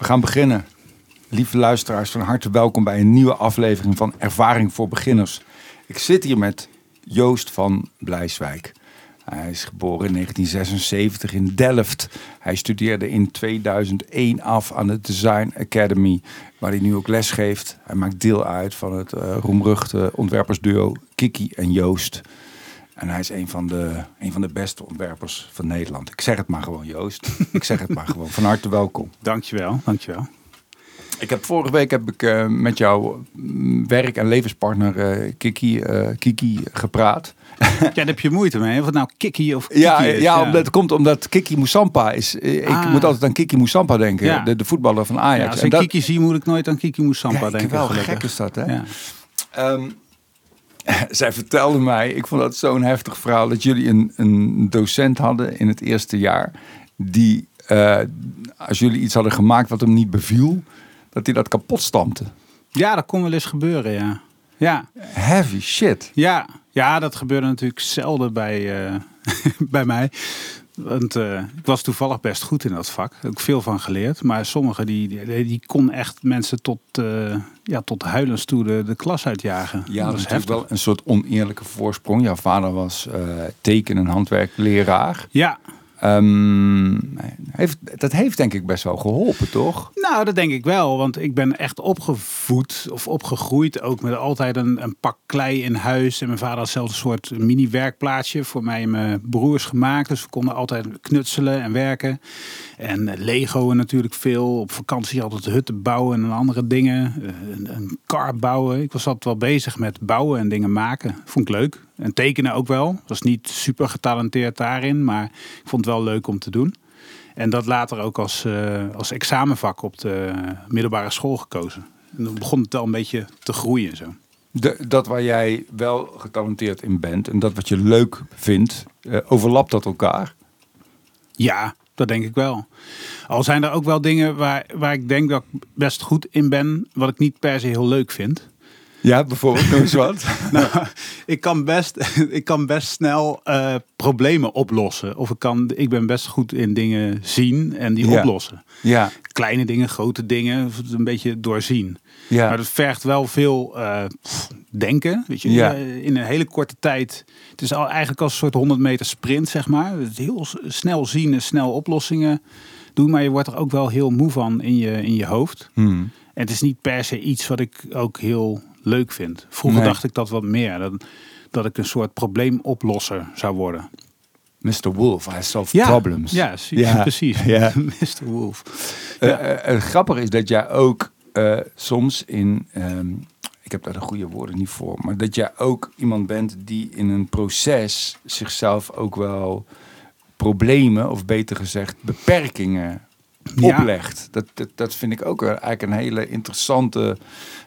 We gaan beginnen. Lieve luisteraars, van harte welkom bij een nieuwe aflevering van Ervaring voor Beginners. Ik zit hier met Joost van Blijswijk. Hij is geboren in 1976 in Delft. Hij studeerde in 2001 af aan de Design Academy, waar hij nu ook les geeft. Hij maakt deel uit van het uh, roemruchte ontwerpersduo Kiki en Joost. En hij is een van, de, een van de beste ontwerpers van Nederland. Ik zeg het maar gewoon, Joost. Ik zeg het maar gewoon. Van harte welkom. Dankjewel, dankjewel. Ik heb vorige week heb ik uh, met jouw werk- en levenspartner uh, Kiki, uh, Kiki gepraat. Ja, daar heb je moeite mee. Het nou Kiki of Kiki ja, is. Ja, Omdat, het komt omdat Kiki Moussampa is. Ik Ah. moet altijd aan Kiki Moussampa denken. Ja. De, de voetballer van Ajax. Ja, als En ik dat- Kiki zie, moet ik nooit aan Kiki Moussampa denken. wel gek is dat, hè? Ja. Zij vertelde mij, ik vond dat zo'n heftig verhaal, dat jullie een, een docent hadden in het eerste jaar. Die, eh, als jullie iets hadden gemaakt wat hem niet beviel, dat hij dat kapot stampte. ja, dat kon wel eens gebeuren, ja. Ja, Heavy shit. ja. ja dat gebeurde natuurlijk zelden bij, eh, bij mij. Want eh, ik was toevallig best goed in dat vak. Ook veel van geleerd. Maar sommigen die, die, die kon echt mensen tot, eh, ja, tot huilens toe de, de klas uitjagen. Ja, dat is heftig. wel een soort oneerlijke voorsprong. Jouw vader was eh, teken- en handwerkleraar. Ja, Ehm, heeft, dat heeft denk ik best wel geholpen, toch? Nou, dat denk ik wel. Want ik ben echt opgevoed of opgegroeid ook met altijd een, een pak klei in huis. En mijn vader had zelfs een soort mini-werkplaatsje voor mij en mijn broers gemaakt. Dus we konden altijd knutselen en werken. En eh, Lego natuurlijk veel. Op vakantie altijd hutten bouwen en andere dingen. Eh, Een, een kar bouwen. Ik was altijd wel bezig met bouwen en dingen maken. Vond ik leuk. En tekenen ook wel. Ik was niet super getalenteerd daarin. Maar ik vond het wel leuk om te doen. En dat later ook als, eh, als examenvak op de middelbare school gekozen. En dan begon het al een beetje te groeien zo. De, dat waar jij wel getalenteerd in bent en dat wat je leuk vindt, eh, overlapt dat elkaar? Ja, dat denk ik wel. Al zijn er ook wel dingen waar, waar ik denk dat ik best goed in ben, wat ik niet per se heel leuk vind. Ja, bijvoorbeeld, noem eens wat. Nou, ik kan best, ik kan best snel eh, problemen oplossen. Of ik, kan, ik ben best goed in dingen zien en die Ja. oplossen. Ja, Kleine dingen, grote dingen, een beetje doorzien. ja. Maar dat vergt wel veel eh, denken. Weet je, Ja. In een hele korte tijd. Het is al eigenlijk als een soort 100 meter sprint, zeg maar. Heel snel zien en snel oplossingen doen. Maar je wordt er ook wel heel moe van in je, in je hoofd. Hmm. En het is niet per se iets wat ik ook heel leuk vind. Vroeger Nee. dacht ik dat wat meer. Dat, dat ik een soort probleemoplosser zou worden. Mr. Wolf, I solve problems. Ja, Ja. precies. Ja. Mr. Wolf. Eh, eh, het grappige is dat jij ook eh, soms in, ehm, ik heb daar de goede woorden niet voor, maar dat jij ook iemand bent die in een proces zichzelf ook wel problemen, of beter gezegd beperkingen Ja. oplegt. Dat, dat, dat vind ik ook eigenlijk een hele interessante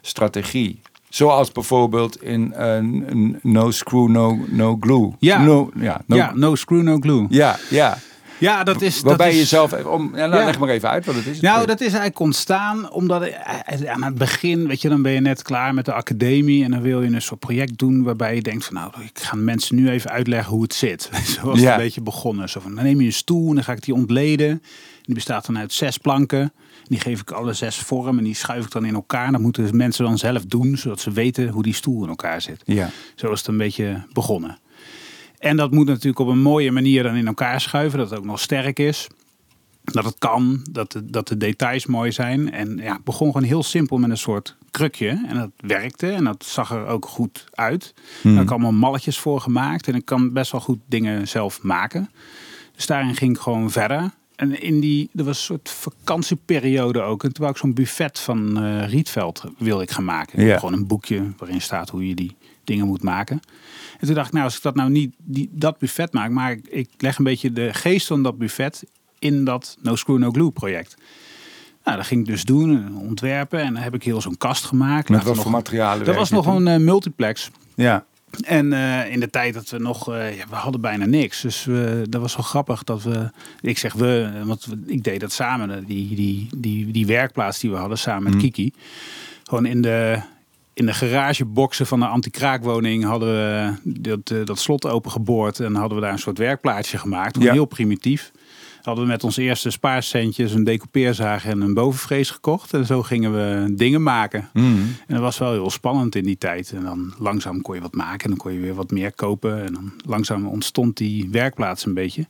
strategie. Zoals bijvoorbeeld in n- No Screw, No, no Glue. Ja. No, ja, no, ja, no screw, no glue. ja, ja. Ja, dat is... Waarbij dat je is... zelf... even Om, ja, nou, Ja. Leg maar even uit wat het is. Nou, dat is eigenlijk ontstaan omdat eh, aan het begin, weet je, dan ben je net klaar met de academie en dan wil je een soort project doen waarbij je denkt van, nou, ik ga mensen nu even uitleggen hoe het zit. Zo was het een beetje begonnen. Zo van, dan neem je een stoel en dan ga ik die ontleden. Die bestaat dan uit zes planken. Die geef ik alle zes vorm en die schuif ik dan in elkaar. Dat moeten mensen dan zelf doen, zodat ze weten hoe die stoel in elkaar zit. Ja. Zo is het een beetje begonnen. En dat moet natuurlijk op een mooie manier dan in elkaar schuiven, dat het ook nog sterk is. Dat het kan, dat de, dat de details mooi zijn. En ja, het begon gewoon heel simpel met een soort krukje. En dat werkte en dat zag er ook goed uit. Daar heb ik allemaal malletjes voor gemaakt. En ik kan best wel goed dingen zelf maken. Dus daarin ging ik gewoon verder. En in die, er was een soort vakantieperiode ook. En toen wou ik zo'n buffet van eh, Rietveld wilde ik gaan maken. Ja. Gewoon een boekje waarin staat hoe je die dingen moet maken. En toen dacht ik, nou, als ik dat nou niet, die, dat buffet maak, maar ik, ik leg een beetje de geest van dat buffet in dat No Screw No Glue project. Nou, dat ging ik dus doen, en ontwerpen. En dan heb ik heel zo'n kast gemaakt. Met wat nog- voor materialen Dat was nog een eh, multiplex. Ja. En eh, in de tijd dat we nog, eh, ja, we hadden bijna niks. Dus dat was wel grappig dat we, ik zeg we, want ik deed dat samen, die, die, die, die werkplaats die we hadden samen met Mhm. Kiki. Gewoon in de, in de garageboxen van de anti-kraakwoning hadden we dat, eh, dat slot opengeboord en hadden we daar een soort werkplaatsje gemaakt. Ja. heel primitief. hadden we met onze eerste spaarcentjes een decoupeerzaag en een bovenvrees gekocht. En zo gingen we dingen maken. Mhm. En dat was wel heel spannend in die tijd. En dan langzaam kon je wat maken en dan kon je weer wat meer kopen. En dan langzaam ontstond die werkplaats een beetje.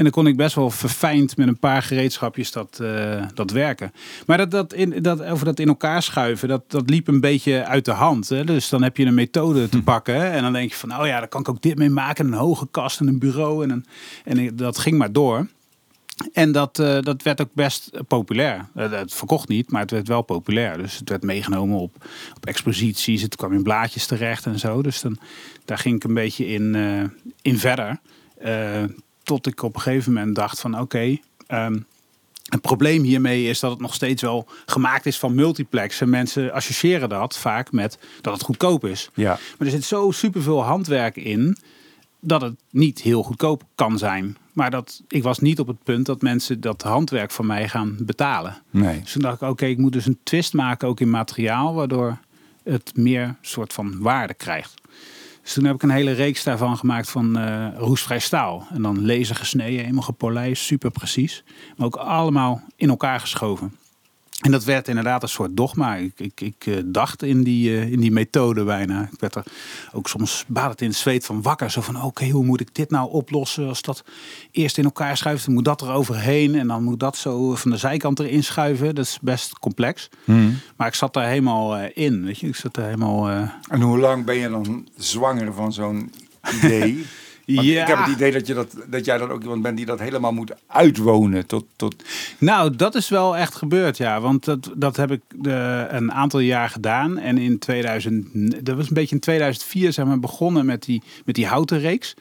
En dan kon ik best wel verfijnd met een paar gereedschapjes dat, eh, dat werken. Maar dat, dat in, dat, over dat in elkaar schuiven, dat, dat liep een beetje uit de hand. Hè? Dus dan heb je een methode te pakken. Hè? En dan denk je van, oh ja, daar kan ik ook dit mee maken. Een hoge kast en een bureau. En, een, en dat ging maar door. En dat, eh, dat werd ook best populair. Eh, het verkocht niet, maar het werd wel populair. Dus het werd meegenomen op, op exposities. Het kwam in blaadjes terecht en zo. Dus dan, daar ging ik een beetje in, eh, in verder. Tot ik op een gegeven moment dacht van oké... ehm, het probleem hiermee is dat het nog steeds wel gemaakt is van multiplex. En mensen associëren dat vaak met dat het goedkoop is. Ja. Maar er zit zo superveel handwerk in dat het niet heel goedkoop kan zijn. Maar dat, ik was niet op het punt dat mensen dat handwerk van mij gaan betalen. Nee. Dus toen dacht ik, oké, ik moet dus een twist maken ook in materiaal, waardoor het meer soort van waarde krijgt. Dus toen heb ik een hele reeks daarvan gemaakt van eh, roestvrij staal. En dan laser gesneden, helemaal gepolijst, super precies. Maar ook allemaal in elkaar geschoven. En dat werd inderdaad een soort dogma. Ik, ik, ik eh, dacht in die, eh, in die methode bijna. Ik werd er ook soms badend in het zweet van wakker. Zo van, oké, hoe moet ik dit nou oplossen? Als dat eerst in elkaar schuift, dan moet dat er overheen. En dan moet dat zo van de zijkant erin schuiven. Dat is best complex. Mhm. Maar ik zat daar helemaal eh, in, weet je. Ik zat daar helemaal... eh, En hoe lang ben je dan zwanger van zo'n idee? Want Ja. Ik heb het idee dat, je dat, dat jij dan ook iemand bent die dat helemaal moet uitwonen. Tot, tot... Nou, dat is wel echt gebeurd, ja. Want dat, dat heb ik eh, een aantal jaar gedaan. En in 2000, dat was een beetje in 2004 zijn we begonnen met die, met die houten reeks.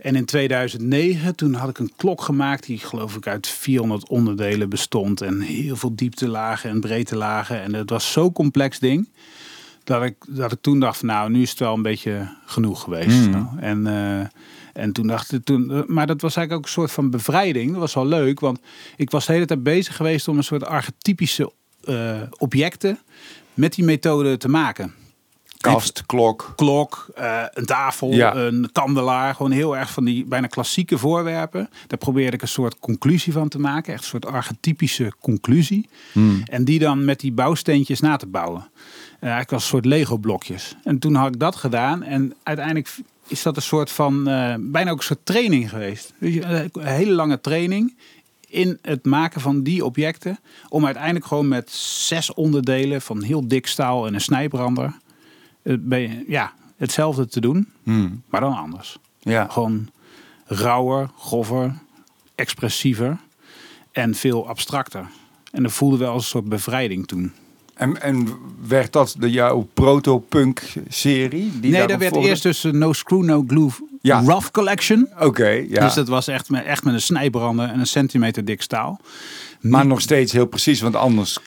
En in 2009, toen had ik een klok gemaakt die geloof ik uit 400 onderdelen bestond. En heel veel dieptelagen en breedtelagen. En het was zo'n complex ding. Dat ik, dat ik toen dacht, van, nou, nu is het wel een beetje genoeg geweest. Mm. Nou, en, eh, en toen dacht ik, toen, eh, maar dat was eigenlijk ook een soort van bevrijding. Dat was wel leuk, want ik was de hele tijd bezig geweest om een soort archetypische eh, objecten met die methode te maken. Kast, klok. Klok, eh, een tafel, Ja. een kandelaar. Gewoon heel erg van die bijna klassieke voorwerpen. Daar probeerde ik een soort conclusie van te maken. Echt een soort archetypische conclusie. Hmm. En die dan met die bouwsteentjes na te bouwen. Eh, eigenlijk als een soort Lego blokjes. En toen had ik dat gedaan. En uiteindelijk is dat een soort van, eh, bijna ook een soort training geweest. Eh, een hele lange training in het maken van die objecten. Om uiteindelijk gewoon met zes onderdelen van heel dik staal en een snijbrander. ben je- ja, hetzelfde te doen, Hmm. maar dan anders. Ja. Gewoon rauwer, grover, expressiever en veel abstracter. En dat voelde wel als een soort bevrijding toen. En, en werd dat de jouw proto-punk-serie? nee, dat werd eerst dus een No Screw, No Glue Ja. Rough Collection. Oké, ja. Dus dat was echt met, echt met een snijbrander en een centimeter dik staal. Maar nog steeds heel precies, want anders...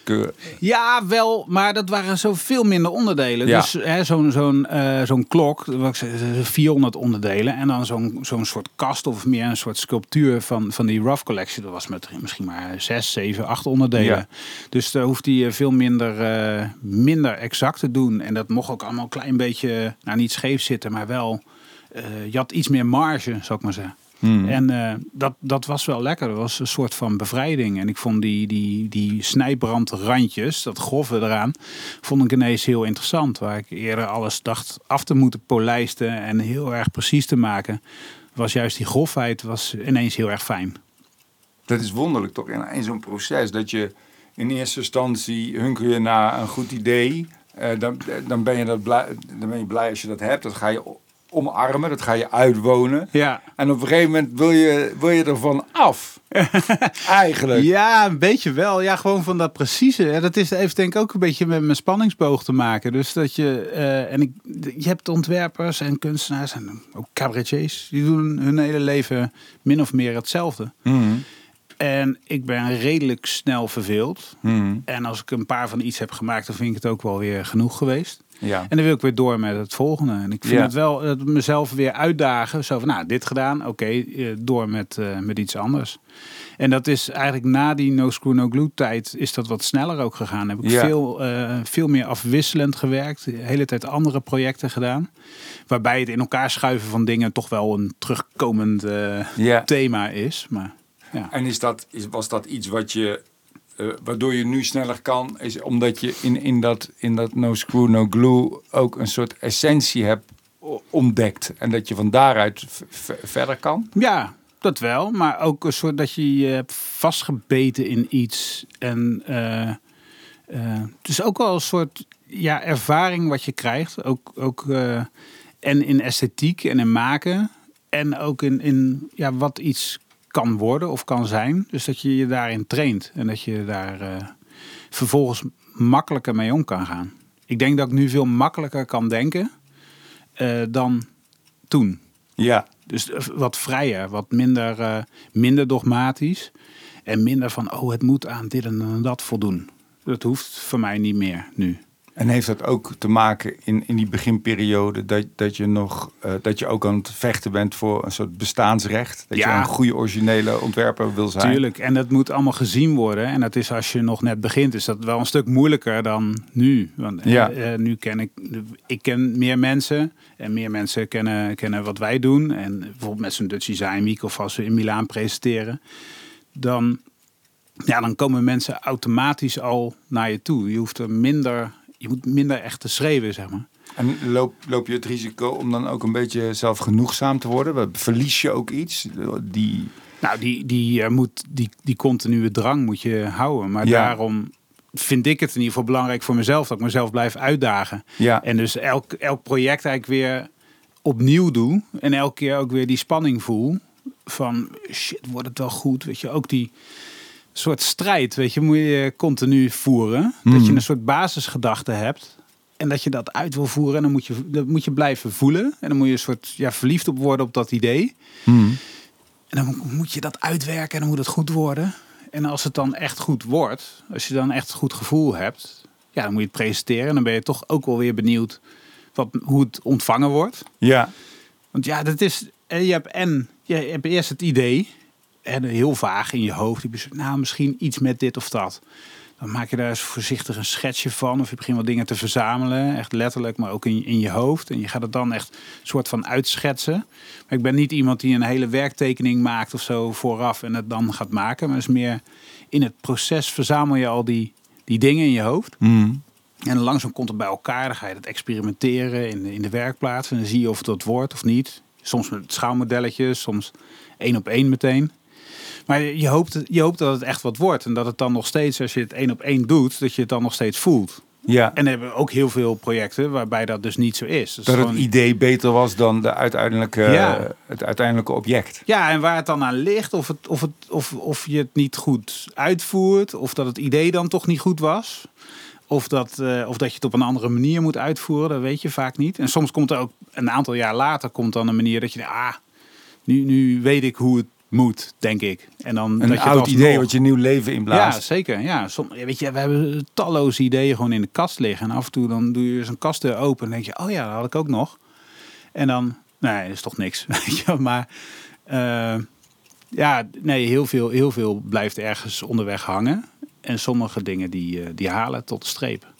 Ja, wel, maar dat waren zo veel minder onderdelen. Ja. Dus zo'n zo'n eh, zo'n klok, wat ik zei, 400 onderdelen. En dan zo'n zo'n soort kast of meer een soort sculptuur van, van die Rough Collection. Dat was met misschien maar 6, 7, 8 onderdelen. Ja. Dus daar hoeft hij veel minder, eh, minder exact te doen. En dat mocht ook allemaal een klein beetje, nou niet scheef zitten, maar wel... eh, je had iets meer marge, zou ik maar zeggen. Hmm. En eh, dat, dat was wel lekker. Dat was een soort van bevrijding. En ik vond die, die, die snijbrandrandjes, dat grove eraan, vond ik ineens heel interessant. Waar ik eerder alles dacht af te moeten polijsten en heel erg precies te maken. Was juist die grofheid was ineens heel erg fijn. Dat is wonderlijk toch, in, zo'n proces. Dat je in eerste instantie hunker je naar een goed idee. eh, dan, dan, ben je dat blij, dan ben je blij als je dat hebt. Dat ga je omarmen, dat ga je uitwonen. Ja. En op een gegeven moment wil je, wil je ervan af. Eigenlijk. Ja, een beetje wel. Ja, gewoon van dat precieze. Dat is, heeft denk ik ook een beetje met mijn spanningsboog te maken. Dus dat je, eh, en ik, je hebt ontwerpers en kunstenaars en ook cabaretiers. Die doen hun hele leven min of meer hetzelfde. Mhm. En ik ben redelijk snel verveeld. Mhm. En als ik een paar van iets heb gemaakt, dan vind ik het ook wel weer genoeg geweest. Ja. En dan wil ik weer door met het volgende. En ik vind Ja. het wel mezelf weer uitdagen. Zo van, nou, dit gedaan. Oké, eh, door met, eh, met iets anders. En dat is eigenlijk na die No Screw No Glue tijd is dat wat sneller ook gegaan. Heb ik Ja. veel, eh, veel meer afwisselend gewerkt. De hele tijd andere projecten gedaan. Waarbij het in elkaar schuiven van dingen toch wel een terugkomend eh, Ja. thema is. Maar Ja. En is dat, is, was dat iets wat je, eh, waardoor je nu sneller kan, is omdat je in, in, dat, in dat no screw, no glue ook een soort essentie hebt ontdekt. En dat je van daaruit verder kan? Ja, dat wel. Maar ook een soort dat je je hebt vastgebeten in iets. En eh, het is ook wel een soort ja, ervaring wat je krijgt. Ook, ook, en in esthetiek en in maken. En ook in, in ja, wat iets kan worden of kan zijn. Dus dat je je daarin traint. En dat je daar eh, vervolgens makkelijker mee om kan gaan. Ik denk dat ik nu veel makkelijker kan denken eh, dan toen. Ja. Dus eh, wat vrijer, wat minder, minder dogmatisch. En minder van, oh, het moet aan dit en dat voldoen. Dat hoeft voor mij niet meer nu. En heeft dat ook te maken in, in die beginperiode dat, dat je nog eh, dat je ook aan het vechten bent voor een soort bestaansrecht? Dat Ja. je een goede originele ontwerper wil zijn? Tuurlijk, en dat moet allemaal gezien worden. En dat is als je nog net begint, is dat wel een stuk moeilijker dan nu. Want eh, Ja. eh, nu ken ik, ik ken meer mensen. En meer mensen kennen, kennen wat wij doen. En bijvoorbeeld met zo'n Dutch Design Week of als we in Milaan presenteren. Dan, ja, dan komen mensen automatisch al naar je toe. Je hoeft er minder, je moet minder echt te schreeuwen, zeg maar. En loop, loop je het risico om dan ook een beetje zelfgenoegzaam te worden? Verlies je ook iets? Die, Nou, die, die, eh, moet, die, die continue drang moet je houden. Maar Ja. daarom vind ik het in ieder geval belangrijk voor mezelf dat ik mezelf blijf uitdagen. ja, En dus elk, elk project eigenlijk weer opnieuw doe. En elke keer ook weer die spanning voel. Van shit, wordt het wel goed? Weet je, ook die soort strijd, weet je, moet je continu voeren. Dat je Mhm. een soort basisgedachte hebt. En dat je dat uit wil voeren. En dan moet je, dat moet je blijven voelen. En dan moet je een soort ja, verliefd op worden op dat idee. Hmm. En dan moet je dat uitwerken en dan moet het goed worden. En als het dan echt goed wordt, als je dan echt een goed gevoel hebt, ja, dan moet je het presenteren. En dan ben je toch ook wel weer benieuwd wat, hoe het ontvangen wordt. ja, Want ja, dat is, eh, je hebt en je hebt eerst het idee en heel vaag in je hoofd. Je besluit, nou, misschien iets met dit of dat. Dan maak je daar eens voorzichtig een schetsje van. Of je begint wat dingen te verzamelen. Echt letterlijk, maar ook in, in je hoofd. En je gaat het dan echt soort van uitschetsen. Maar ik ben niet iemand die een hele werktekening maakt of zo vooraf. En het dan gaat maken. Maar het is meer in het proces verzamel je al die, die dingen in je hoofd. Hmm. En langzaam komt het bij elkaar. Dan ga je dat experimenteren in de, in de werkplaats. En dan zie je of het dat wordt of niet. Soms met schaalmodelletjes, soms één op één meteen. Maar je hoopt, je hoopt dat het echt wat wordt. En dat het dan nog steeds, als je het één op één doet, dat je het dan nog steeds voelt. ja. En we hebben ook heel veel projecten waarbij dat dus niet zo is. Dus dat het idee beter was dan de uiteindelijke, Ja. het uiteindelijke object. Ja, en waar het dan aan ligt, of, het, of, het, of, of je het niet goed uitvoert, of dat het idee dan toch niet goed was. Of dat, eh, of dat je het op een andere manier moet uitvoeren, dat weet je vaak niet. En soms komt er ook een aantal jaar later komt dan een manier dat je denkt, ah, nu, nu weet ik hoe het moet, denk ik. En dan Een dat je oud alsnog- idee wat je nieuw leven Ja, inblaast. zeker. Ja, Som, ja, weet je, we hebben talloze ideeën gewoon in de kast liggen. En af en toe dan doe je zo'n kast er open en denk je, oh ja, dat had ik ook nog. En dan, nee, dat is toch niks. Weet je, maar eh, ja, nee, heel veel, heel veel blijft ergens onderweg hangen. En sommige dingen die, eh, die halen tot de streep.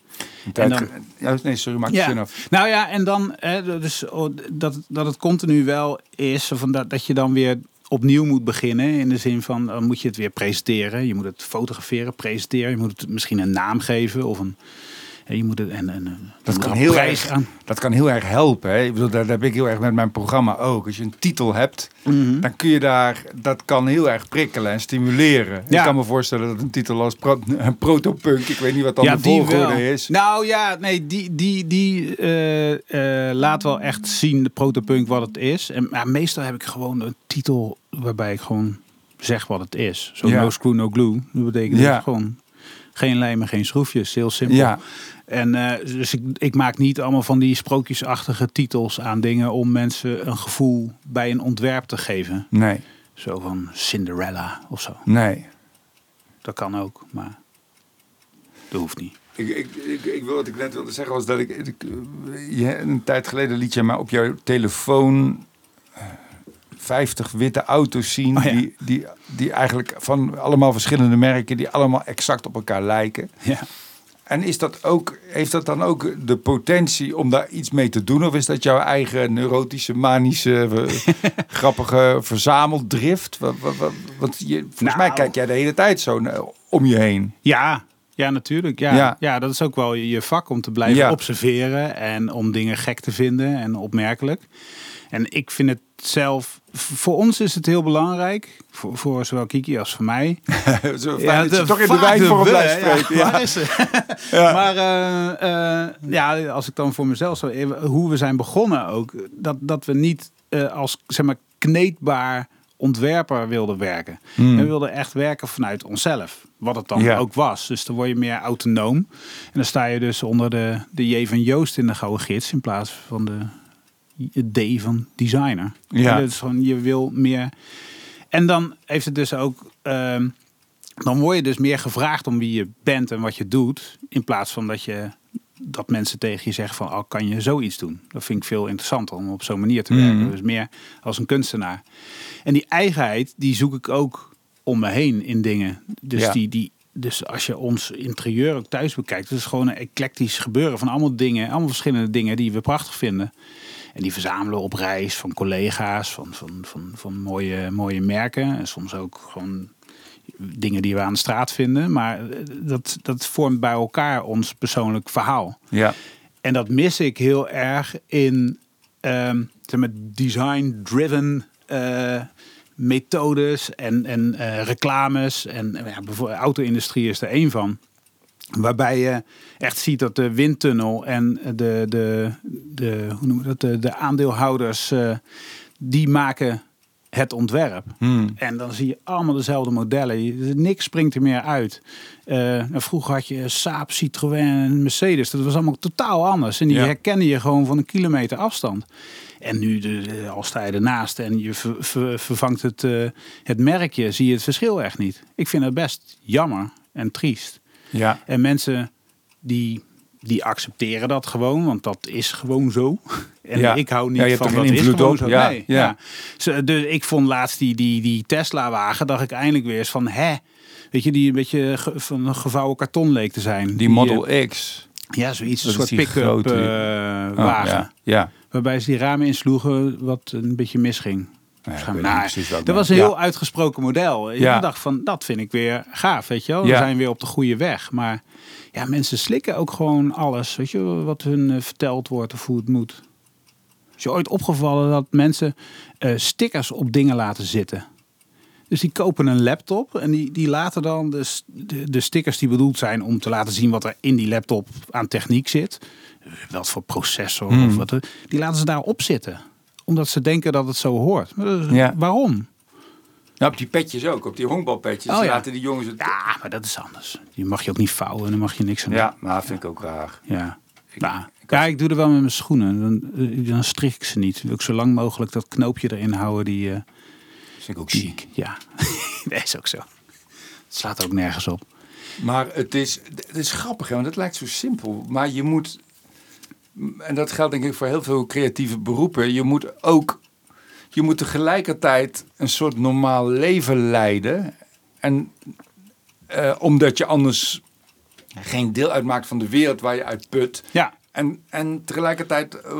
En dan- ja, nee, sorry, maak je Ja. zin af. Nou ja, en dan hè, dus, oh, dat, dat het continu wel is van dat, dat je dan weer opnieuw moet beginnen. In de zin van dan moet je het weer presenteren. Je moet het fotograferen, presenteren. Je moet het misschien een naam geven of een. Hè, Je moet het en, en een- Dat kan heel erg, aan. dat kan heel erg helpen. Hè? Ik bedoel, dat heb ik heel erg met mijn programma ook. Als je een titel hebt, Mhm. dan kun je daar, dat kan heel erg prikkelen en stimuleren. Ja. Ik kan me voorstellen dat een titel als pro, een protopunk, ik weet niet wat dan de volgorde is. Nou ja, nee, die, die, die eh, eh, laat wel echt zien, de protopunk, wat het is. En maar meestal heb ik gewoon een titel waarbij ik gewoon zeg wat het is. Zo Ja. no screw, no glue. Dat betekent Ja. gewoon geen lijmen, geen schroefjes. Heel simpel. Ja, En eh, dus ik, ik maak niet allemaal van die sprookjesachtige titels aan dingen om mensen een gevoel bij een ontwerp te geven. nee, Zo van Cinderella of zo. nee. Dat kan ook, maar dat hoeft niet. Ik, ik, ik, ik wil wat ik net wilde zeggen was dat ik, ik je, een tijd geleden liet je mij op jouw telefoon 50 witte auto's zien Oh ja. die, die, die eigenlijk van allemaal verschillende merken die allemaal exact op elkaar lijken. Ja. En is dat ook, heeft dat dan ook de potentie om daar iets mee te doen? Of is dat jouw eigen neurotische, manische, eh, grappige verzameldrift? Wa- wa- wa- Want je, volgens Nou. mij kijk jij de hele tijd zo naar- om je heen. Ja, ja natuurlijk. Ja. Ja. Ja. dat is ook wel je vak om te blijven Ja. observeren en om dingen gek te vinden en opmerkelijk. En ik vind het zelf, voor ons is het heel belangrijk, voor, voor zowel Kiki als voor mij. Zo fijn dat je toch in de wijn voor we, blijft ja. spreken. Ja. Waar is ze? Maar eh, eh, ja, als ik dan voor mezelf zo, even- hoe we zijn begonnen ook, dat, dat we niet eh, als zeg maar kneedbaar ontwerper wilden werken. We wilden echt werken vanuit onszelf. Wat het dan Ja. ook was. Dus dan word je meer autonoom. En dan sta je dus onder de, de J van Joost in de Gouden Gids in plaats van de D van designer. Ja. Dat is gewoon, je wil meer. En dan heeft het dus ook. ehm, dan word je dus meer gevraagd om wie je bent en wat je doet. In plaats van dat je dat mensen tegen je zeggen van, oh, kan je zoiets doen? Dat vind ik veel interessanter om op zo'n manier te werken. Mhm. Dus meer als een kunstenaar. En die eigenheid, die zoek ik ook om me heen in dingen. Dus, Ja. die, die, dus als je ons interieur ook thuis bekijkt, het is gewoon een eclectisch gebeuren van allemaal dingen, allemaal verschillende dingen die we prachtig vinden. En die verzamelen op reis van collega's, van, van, van, van mooie, mooie merken. En soms ook gewoon dingen die we aan de straat vinden. Maar eh, dat, dat vormt bij elkaar ons persoonlijk verhaal. Ja. En dat mis ik heel erg in ehm, zeg maar design-driven eh, methodes en, en eh, reclames. En ja, bijvoorbeeld auto-industrie is er één van. Waarbij je echt ziet dat de windtunnel en de, de, de, hoe noemen we dat, de, de aandeelhouders, eh, die maken het ontwerp. Hmm. En dan zie je allemaal dezelfde modellen. Je- Niks springt er meer uit. Eh, vroeger had je Saab, Citroën en Mercedes. Dat was allemaal totaal anders. En die Ja. herkennen je gewoon van een kilometer afstand. En nu, de, al sta je ernaast en je ver- ver- vervangt het, eh, het merkje, zie je het verschil echt niet. Ik vind het best jammer en triest. Ja. En mensen die, die accepteren dat gewoon, want dat is gewoon zo. En Ja. ik hou niet Ja, je hebt van dat is invloed gewoon op. zo. Ja, Nee, ja. dus ik vond laatst die, die, die Tesla-wagen, dacht ik eindelijk weer eens van, hè? Weet je, die een beetje van een gevouwen karton leek te zijn. Die eh, Model X. ja, zoiets, een dat soort pick-up Oh, wagen. ja. ja. Waarbij ze die ramen insloegen, wat een beetje misging. Ja, Nou, dat was een Ja. heel uitgesproken model. Ik Ja. dacht van, dat vind ik weer gaaf, weet je wel. We zijn weer op de goede weg. Maar ja, mensen slikken ook gewoon alles, weet je, wat hun eh, verteld wordt of hoe het moet. Is je ooit opgevallen dat mensen eh, stickers op dingen laten zitten? Dus die kopen een laptop en die, die laten dan de, de, de stickers die bedoeld zijn om te laten zien wat er in die laptop aan techniek zit. Wat voor processor Hmm. of wat. er- Die laten ze daarop zitten. Omdat ze denken dat het zo hoort. Ja. Waarom? Nou, op die petjes ook, op die honkbalpetjes. Oh, ja. laten die jongens het... Ja, maar dat is anders. Die mag je ook niet vouwen en dan mag je niks aan doen. Ja, maar dat vind ik ook raar. Ja. Ik- Nou, ik ja, ik doe er wel met mijn schoenen. Dan, eh, dan strik ik ze niet. Dan wil ik zo lang mogelijk dat knoopje erin houden. Die, eh, Dat vind ik ook die ziek. ja, dat is ook zo. Het slaat ook nergens op. Maar het is, het is grappig, hè, want het lijkt zo simpel. Maar je moet, en dat geldt denk ik voor heel veel creatieve beroepen, je moet ook, je moet tegelijkertijd een soort normaal leven leiden. En eh, omdat je anders geen deel uitmaakt van de wereld waar je uit put. Ja, En, en tegelijkertijd eh,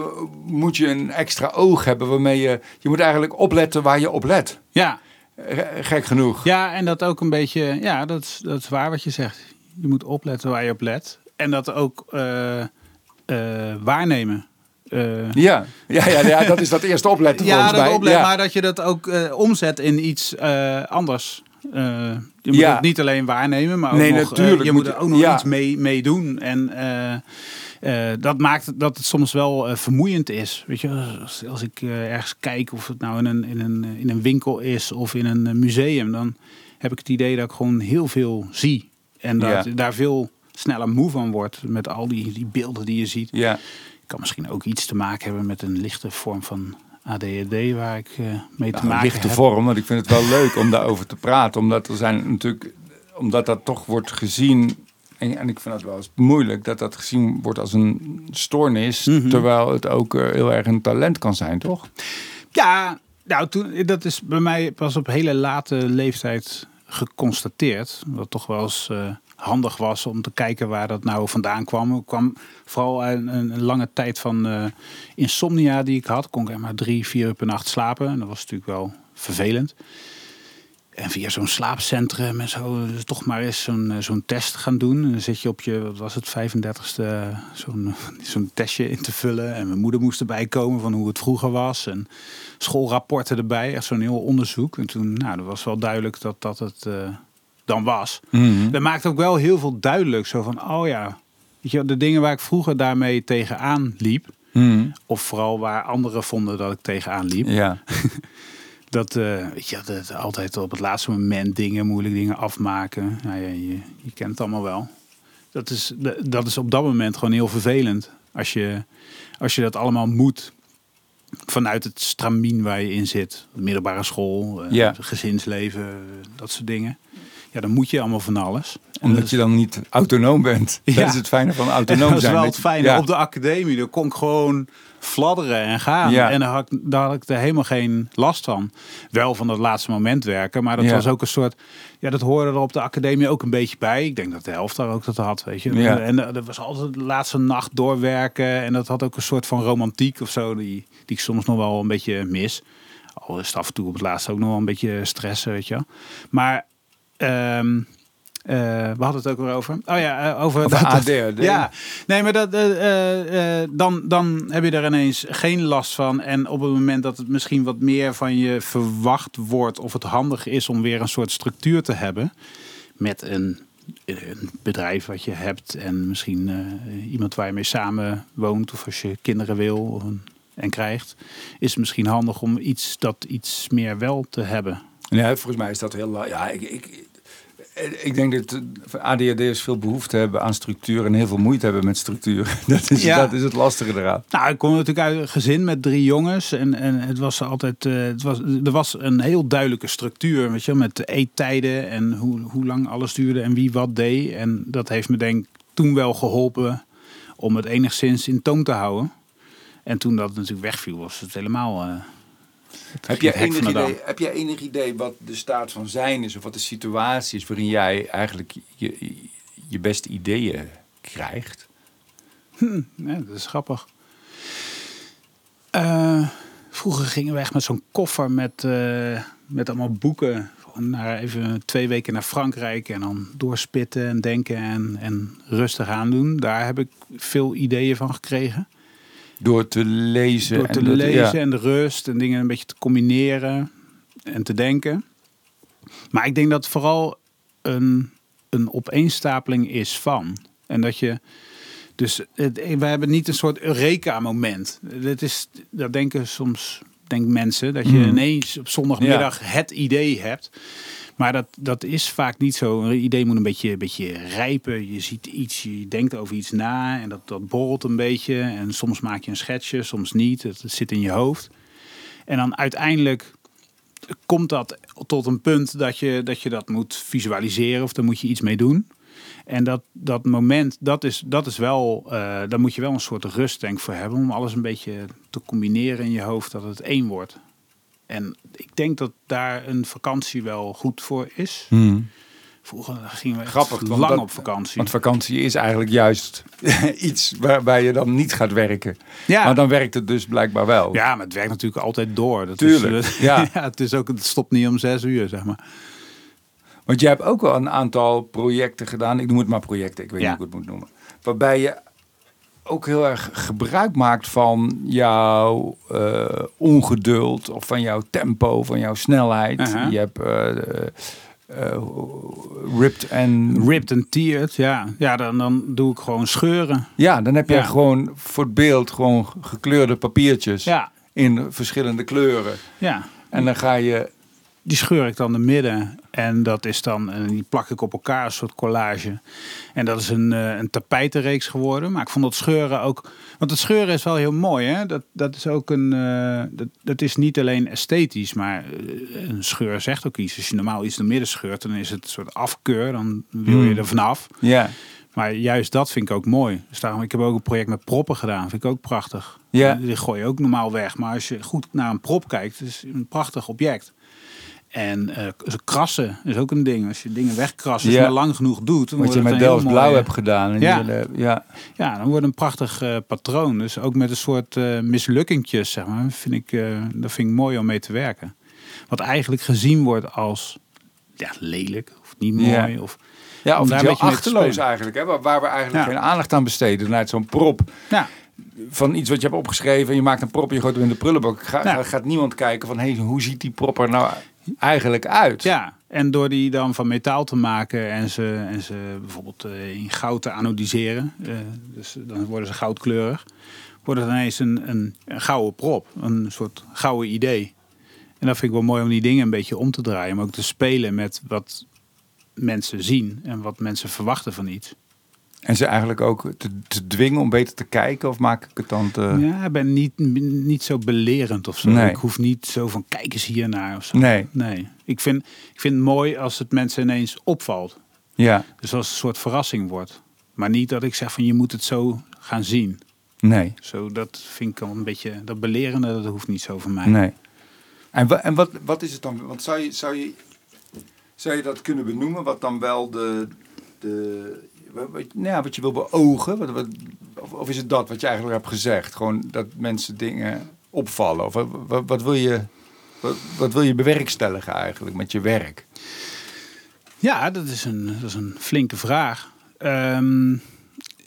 moet je een extra oog hebben waarmee je, je moet eigenlijk opletten waar je op let. ja. Gek genoeg. Ja, en dat ook een beetje, ja, dat is, dat is waar wat je zegt. Je moet opletten waar je op let. En dat ook eh, waarnemen. Eh, Ja, ja, ja, ja, dat is dat eerste opletten ja, volgens dat mij. oplet, ja. maar dat je dat ook eh, omzet in iets eh, anders. Eh, je moet Ja. het niet alleen waarnemen, maar ook Nee, nog, eh, natuurlijk je moet moet er ook nog iets mee, mee doen. En eh, eh, dat maakt dat het soms wel eh, vermoeiend is. Weet je, als, als ik eh, ergens kijk of het nou in een, in, een, in een winkel is of in een eh, museum, dan heb ik het idee dat ik gewoon heel veel zie. En dat daar veel sneller moe van wordt met al die, die beelden die je ziet. Ja, kan misschien ook iets te maken hebben met een lichte vorm van ADHD waar ik eh, mee te maken lichte heb. vorm, want ik vind het wel leuk om daarover te praten. Omdat er zijn natuurlijk, omdat dat toch wordt gezien. En, en ik vind het wel eens moeilijk dat dat gezien wordt als een stoornis. Mhm. Terwijl het ook eh, heel erg een talent kan zijn, toch? Ja, nou, toen, dat is bij mij pas op hele late leeftijd geconstateerd. Wat toch wel eens eh, handig was om te kijken waar dat nou vandaan kwam. Ik kwam vooral een, een lange tijd van uh, insomnia die ik had. Kon ik maar drie, vier uur per nacht slapen. En dat was natuurlijk wel vervelend. En via zo'n slaapcentrum en zo, dus toch maar eens zo'n eh, zo'n test gaan doen. En dan zit je op je, wat was het, 35ste, zo'n testje in te vullen. En mijn moeder moest erbij komen van hoe het vroeger was. En schoolrapporten erbij, echt zo'n heel onderzoek. En toen, nou, dat was wel duidelijk dat dat het dan was. Mhm. Dat maakt ook wel heel veel duidelijk. Zo van, oh ja, weet je, de dingen waar ik vroeger daarmee tegenaan liep. Mhm. Of vooral waar anderen vonden dat ik tegenaan liep. Ja. Dat, uh, weet je, dat altijd op het laatste moment dingen, moeilijke dingen afmaken. Nou ja, je, je kent het allemaal wel. Dat is, dat is op dat moment gewoon heel vervelend. Als je, als je dat allemaal moet vanuit het stramien waar je in zit. Middelbare school, Ja. gezinsleven, dat soort dingen. Ja, dan moet je allemaal van alles. En Omdat dat je dan niet autonoom bent. Ja. Dat is het fijne van autonoom dat is zijn. wel Dat het fijne. Ja. Op de academie, daar kon ik gewoon fladderen en gaan. Ja. En daar had, ik, daar had ik er helemaal geen last van. Wel van dat laatste moment werken, maar dat was ook een soort... Ja, dat hoorde er op de academie ook een beetje bij. Ik denk dat de helft daar ook dat had, weet je. Ja. En er was altijd de laatste nacht doorwerken. En dat had ook een soort van romantiek of zo, die, die ik soms nog wel een beetje mis. Al is het af en toe op het laatste ook nog wel een beetje stressen, weet je. Maar... ehm, eh, we hadden het ook weer over. Oh ja, eh, over, dat- dat- ADHD. Ja, nee, maar dat, eh, dan, dan heb je er ineens geen last van. En op het moment dat het misschien wat meer van je verwacht wordt, of het handig is om weer een soort structuur te hebben met een, een bedrijf wat je hebt en misschien iemand waar je mee samen woont, of als je kinderen wil en krijgt, is het misschien handig om iets dat iets meer wel te hebben. Ja, volgens mij is dat heel... Ja, ik, ik, ik denk dat eh, ADHD'ers veel behoefte hebben aan structuur en heel veel moeite hebben met structuur. Dat is, Ja. dat is het lastige eraan. Nou, ik kom natuurlijk uit een gezin met drie jongens. En, en het was altijd. eh, het was, er was een heel duidelijke structuur. Weet je, met de eettijden en hoe, hoe lang alles duurde en wie wat deed. En dat heeft me denk ik toen wel geholpen om het enigszins in toon te houden. En toen dat natuurlijk wegviel, was het helemaal. Heb jij, enig idee, heb jij enig idee wat de staat van zijn is of wat de situatie is waarin jij eigenlijk je, je beste ideeën krijgt? Ja, dat is grappig. Eh, vroeger gingen we echt met zo'n koffer met, eh, met allemaal boeken. Naar even twee weken naar Frankrijk en dan doorspitten en denken en, en rustig aandoen. Daar heb ik veel ideeën van gekregen. Door te lezen. Door te en dat- lezen ja. en de rust en dingen een beetje te combineren en te denken. Maar ik denk dat het vooral een, een opeenstapeling is van. En dat je. Dus het, we hebben niet een soort Eureka-moment. Dat, is, dat denken soms denk mensen. Dat je Hmm. ineens op zondagmiddag het idee hebt. Maar dat, dat is vaak niet zo. Een idee moet een beetje, een beetje rijpen. Je ziet iets, je denkt over iets na en dat, dat borrelt een beetje. En soms maak je een schetsje, soms niet. Het, zit in je hoofd. En dan uiteindelijk komt dat tot een punt dat je dat, je dat moet visualiseren of daar moet je iets mee doen. En dat, dat moment, dat is, dat is wel, eh daar moet je wel een soort rust denk voor hebben om alles een beetje te combineren in je hoofd dat het één wordt. En ik denk dat daar een vakantie wel goed voor is. Hmm. Vroeger gingen we echt Grappig, lang dat- op vakantie. Want vakantie is eigenlijk juist iets waarbij je dan niet gaat werken. ja. Maar dan werkt het dus blijkbaar wel. ja, maar het werkt natuurlijk altijd door. Dat Tuurlijk, Is, ja. ja. het, is ook, het stopt niet om zes uur, zeg maar. Want jij hebt ook wel een aantal projecten gedaan. Ik noem het maar projecten, ik weet Ja. niet hoe ik het moet noemen. Waarbij je ook heel erg gebruik maakt van jouw eh, ongeduld of van jouw tempo, van jouw snelheid. Je hebt eh, eh, ripped en Ripped en teared, ja. Ja, dan, dan doe ik gewoon scheuren. Ja, dan heb je Ja. gewoon voor het beeld gewoon gekleurde papiertjes Ja, in verschillende kleuren. ja. En dan ga je Die scheur ik dan de midden. En dat is dan, en die plak ik op elkaar, een soort collage. En dat is een, eh, een tapijtenreeks geworden. Maar ik vond dat scheuren ook. Want het scheuren is wel heel mooi, hè? Dat, dat is ook een. eh, dat, dat is niet alleen esthetisch, maar eh, een scheur zegt ook iets. Als je normaal iets door midden scheurt, dan is het een soort afkeur. Dan wil je Hmm. er vanaf. Ja, Maar juist dat vind ik ook mooi. Dus daarom, ik heb ook een project met proppen gedaan. Vind ik ook prachtig. Ja. Die gooi je ook normaal weg. Maar als je goed naar een prop kijkt, het is een prachtig object. En eh, ze krassen is ook een ding. Als je dingen wegkrassen, als je maar lang genoeg doet. dan Wat wordt je het met Delft Blauw mooie- hebt gedaan. En Ja. ja. Ja, dan wordt een prachtig eh, patroon. Dus ook met een soort eh mislukkingjes, zeg maar. Vind ik, eh, dat vind ik mooi om mee te werken. Wat eigenlijk gezien wordt als ja, lelijk of niet mooi. Ja. Of, Ja, of heel achterloos eigenlijk. Hè? Waar- Waar we eigenlijk Ja. geen aandacht aan besteden. Naar zo'n prop ja, van iets wat je hebt opgeschreven. En je maakt een prop en je gooit hem in de prullenbak. Ga. Gaat niemand kijken van, hey, hoe ziet die prop er nou eigenlijk uit? ja, en door die dan van metaal te maken en ze, en ze bijvoorbeeld eh, in goud te anodiseren. eh, dus dan worden ze goudkleurig. Wordt het ineens een, een, een gouden prop. Een soort gouden idee. En dat vind ik wel mooi om die dingen een beetje om te draaien. Maar ook te spelen met wat mensen zien en wat mensen verwachten van iets. En ze eigenlijk ook te, te dwingen om beter te kijken? Of maak ik het dan te... Ja, ik ben niet, niet zo belerend of zo. Nee. Ik hoef niet zo van kijk eens hiernaar of zo. Nee. nee. Ik, vind, ik vind het mooi als het mensen ineens opvalt. Ja, Dus als het een soort verrassing wordt. Maar niet dat ik zeg van je moet het zo gaan zien. nee, Zo, dat vind ik al een beetje, dat belerende, dat hoeft niet zo van mij. nee. En, wa- en wat, wat is het dan? Want zou je, zou, je, zou je dat kunnen benoemen? Wat dan wel de... de wat, nou wat je wil beogen? Wat, of, is het dat wat je eigenlijk hebt gezegd? Gewoon dat mensen dingen opvallen? Of wat, wil je... Wat, wat wil je bewerkstelligen eigenlijk met je werk? Ja, dat is een, dat is een flinke vraag. Ehm,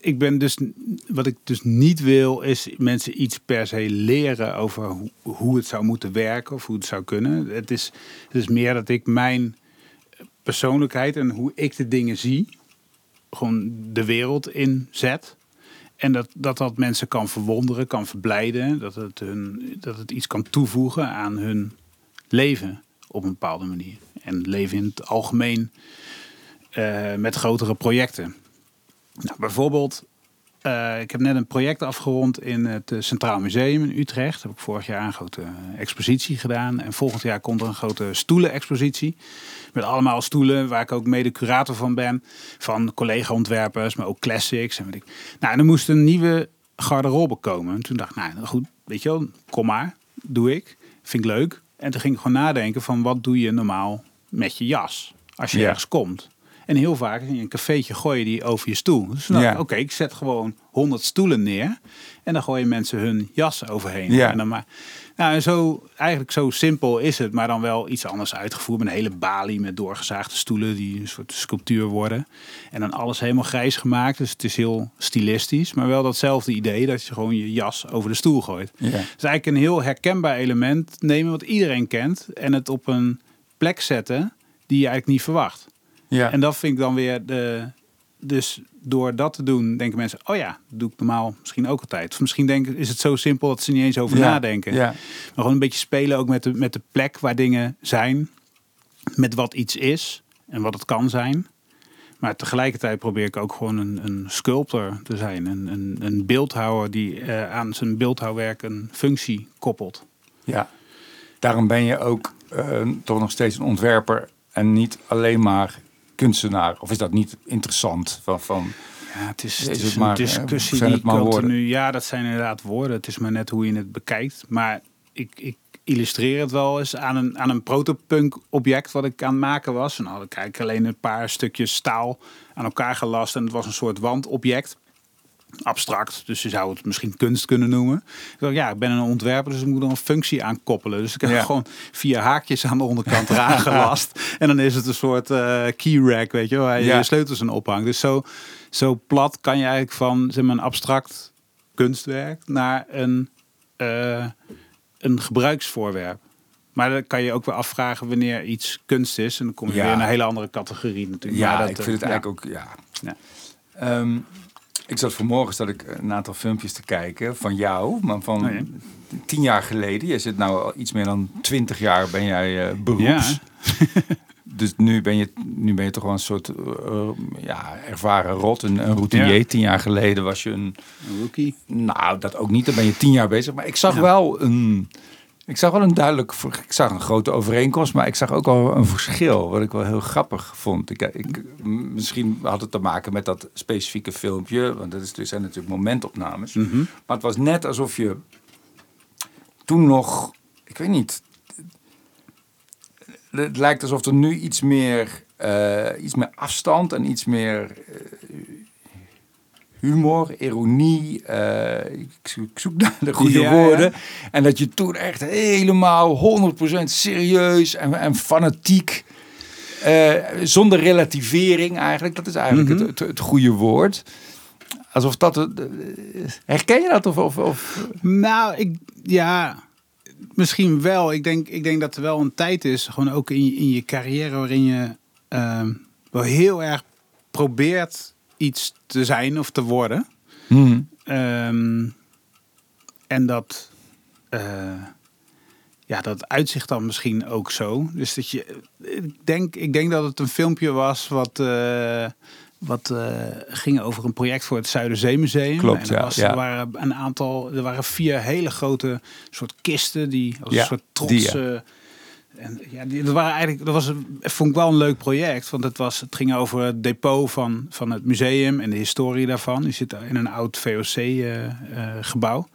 ik ben dus, wat ik dus niet wil, is mensen iets per se leren over hoe, hoe het zou moeten werken of hoe het zou kunnen. Het is, het is meer dat ik mijn persoonlijkheid en hoe ik de dingen zie, gewoon de wereld inzet. En dat, dat dat mensen kan verwonderen, kan verblijden. Dat het, hun, dat het iets kan toevoegen aan hun leven op een bepaalde manier. En leven in het algemeen eh, met grotere projecten. Nou, bijvoorbeeld, eh, ik heb net een project afgerond in het eh, Centraal Museum in Utrecht. Daar heb ik vorig jaar een grote expositie gedaan. En volgend jaar komt er een grote stoelen-expositie. Met allemaal stoelen waar ik ook mede curator van ben. Van collega-ontwerpers, maar ook classics. En weet ik. Nou, en er moest een nieuwe garderobe komen. En toen dacht ik, nou goed, weet je wel, kom maar, doe ik. Vind ik leuk. En toen ging ik gewoon nadenken van wat doe je normaal met je jas als je Ja. ergens komt. En heel vaak in een cafeetje gooi je die over je stoel. Dus dacht Ja. oké, ik zet gewoon 100 stoelen neer. En dan gooien mensen hun jas overheen. Ja. En dan maar, nou, en zo, eigenlijk zo simpel is het, maar dan wel iets anders uitgevoerd. Met een hele balie met doorgezaagde stoelen die een soort sculptuur worden. En dan alles helemaal grijs gemaakt. Dus het is heel stilistisch. Maar wel datzelfde idee dat je gewoon je jas over de stoel gooit. Ja. Het is eigenlijk een heel herkenbaar element nemen wat iedereen kent. En het op een plek zetten die je eigenlijk niet verwacht. Ja. En dat vind ik dan weer de. Dus door dat te doen, denken mensen: oh ja, dat doe ik normaal misschien ook altijd. Of misschien denken, is het zo simpel dat ze niet eens over Ja. nadenken. Ja. Maar gewoon een beetje spelen ook met de, met de plek waar dingen zijn. Met wat iets is en wat het kan zijn. Maar tegelijkertijd probeer ik ook gewoon een, een sculptor te zijn. Een, een, een beeldhouwer die eh, aan zijn beeldhouwwerk een functie koppelt. Ja, daarom ben je ook eh, toch nog steeds een ontwerper en niet alleen maar kunstenaar. Of is dat niet interessant? Van, van, Ja, het is, het is een maar, eh, discussie zijn die continu... Ja, dat zijn inderdaad woorden. Het is maar net hoe je het bekijkt. Maar ik, ik illustreer het wel eens aan een, aan een protopunk object wat ik aan het maken was. En dan had ik eigenlijk alleen een paar stukjes staal aan elkaar gelast. En het was een soort wandobject. Abstract, dus je zou het misschien kunst kunnen noemen. Ik dacht, ja, ik ben een ontwerper, dus ik moet er een functie aan koppelen. Dus ik heb Ja. gewoon vier haakjes aan de onderkant eraan gelast. En dan is het een soort eh key rack, weet je, waar je Ja. je sleutels aan ophangt. Dus zo, zo plat kan je eigenlijk van zeg maar, een abstract kunstwerk naar een, eh, een gebruiksvoorwerp. Maar dan kan je ook weer afvragen wanneer iets kunst is. En dan kom je Ja. weer in een hele andere categorie natuurlijk. ja, dat, ik eh, vind het eigenlijk ook... Ja. Ja. Ik zat vanmorgen zat ik een aantal filmpjes te kijken van jou, maar van Oh ja. tien jaar geleden. Je zit nou al iets meer dan twintig jaar ben jij eh, beroeps. Ja. Dus nu ben, je, nu ben je toch wel een soort eh, ja, ervaren rot, een, een routinier. Ja. Tien jaar geleden was je een Een rookie. Nou, dat ook niet. Dan ben je tien jaar bezig. Maar ik zag Ja. wel een. Ik zag wel een duidelijk. Ik zag een grote overeenkomst, maar ik zag ook wel een verschil. Wat ik wel heel grappig vond. Ik, ik, misschien had het te maken met dat specifieke filmpje. Want dat is, er zijn natuurlijk momentopnames. Mhm. Maar het was net alsof je toen nog. Ik weet niet. het lijkt alsof er nu iets meer, eh, iets meer afstand en iets meer eh, humor, ironie. eh, ik, zoek- ik zoek naar de goede Ja, woorden. En dat je toen echt helemaal 100% serieus en, en fanatiek. eh, zonder relativering eigenlijk. Dat is eigenlijk Mhm. het, het, het goede woord. Alsof dat... het- eh, Herken je dat? Of, of, of Nou, ik, ja, misschien wel. Ik denk, ik denk dat er wel een tijd is, gewoon ook in je, in je carrière, waarin je ehm, wel heel erg probeert iets te zijn of te worden. Hmm. Ehm, en dat, eh, ja, dat uitzicht dan misschien ook zo. Dus dat je, ik denk, ik denk dat het een filmpje was wat, eh, wat eh, ging over een project voor het Zuiderzeemuseum. Klopt, en er, ja, was, ja. er waren een aantal, er waren vier hele grote soort kisten die als Ja, een soort trots. Eh, en ja, die, dat waren eigenlijk, dat was, een- vond ik wel een leuk project, want het, was, het ging over het depot van, van het museum en de historie daarvan. Die zit in een oud VOC-gebouw.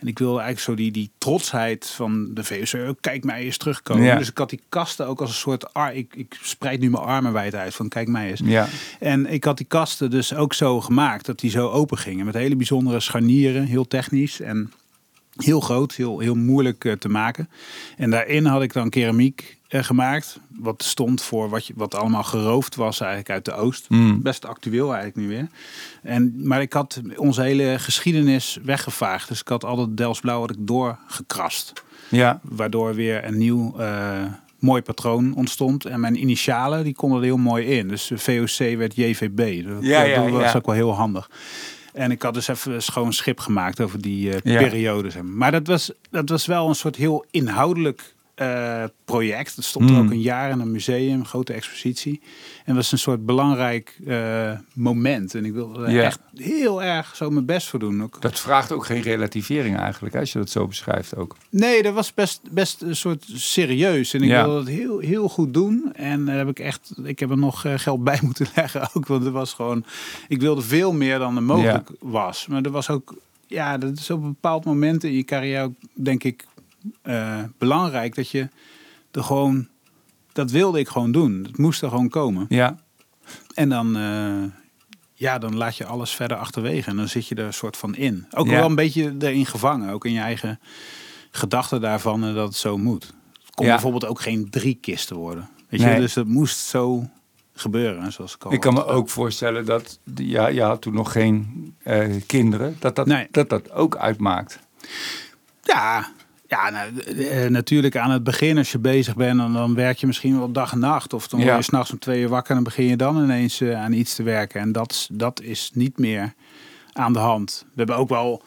en ik wilde eigenlijk zo die, die trotsheid van de VOC, ook kijk mij eens terugkomen. Ja. Dus ik had die kasten ook als een soort, ar, ik, ik spreid nu mijn armen wijd uit van kijk mij eens. Ja. En ik had die kasten dus ook zo gemaakt dat die zo open gingen. Met hele bijzondere scharnieren, heel technisch en heel groot, heel, heel moeilijk eh, te maken. En daarin had ik dan keramiek eh, gemaakt. Wat stond voor wat, je, wat allemaal geroofd was eigenlijk uit de Oost. Mm. Best actueel eigenlijk nu weer. En, maar ik had onze hele geschiedenis weggevaagd. Dus ik had al dat Delftsblauw had ik doorgekrast. Ja. Waardoor weer een nieuw eh, mooi patroon ontstond. En mijn initialen die konden er heel mooi in. Dus VOC werd JVB. Dat, Ja, ja, dat was ja. ook wel heel handig. En ik had dus even schoon schip gemaakt over die eh, Ja. periode. zeg maar. Maar dat was, dat was wel een soort heel inhoudelijk eh, project. Dat stond er ook een jaar in een museum, een grote expositie. En dat was een soort belangrijk eh, moment. En ik wilde er echt heel erg zo mijn best voor doen. Ook Dat vraagt ook geen relativering eigenlijk, als je dat zo beschrijft ook. Nee, dat was best, best een soort serieus. En ik Ja. wilde het heel, heel goed doen. En daar heb ik echt, ik heb er nog eh, geld bij moeten leggen ook. Want het was gewoon, ik wilde veel meer dan er mogelijk was. Maar er was ook, ja, dat is op een bepaald moment in je carrière ook, denk ik, eh, belangrijk dat je er gewoon, dat wilde ik gewoon doen. Het moest er gewoon komen. Ja. En dan, eh, ja, dan laat je alles verder achterwege. En dan zit je er een soort van in. Ook Ja. wel een beetje erin gevangen. Ook in je eigen gedachten daarvan en dat het zo moet. Het kon Ja. bijvoorbeeld ook geen drie kisten worden. Weet Nee. je, dus het moest zo gebeuren. Zoals ik al Ik kan me ook voorstellen dat, ja, je had toen nog geen eh, kinderen, dat dat, Nee. dat dat ook uitmaakt. Ja, ja nou, eh, natuurlijk aan het begin als je bezig bent... dan, dan werk je misschien wel dag en nacht. Of dan Ja. word je s'nachts om twee uur wakker... en dan begin je dan ineens eh, aan iets te werken. En dat, is- dat is niet meer aan de hand. We hebben ook wel,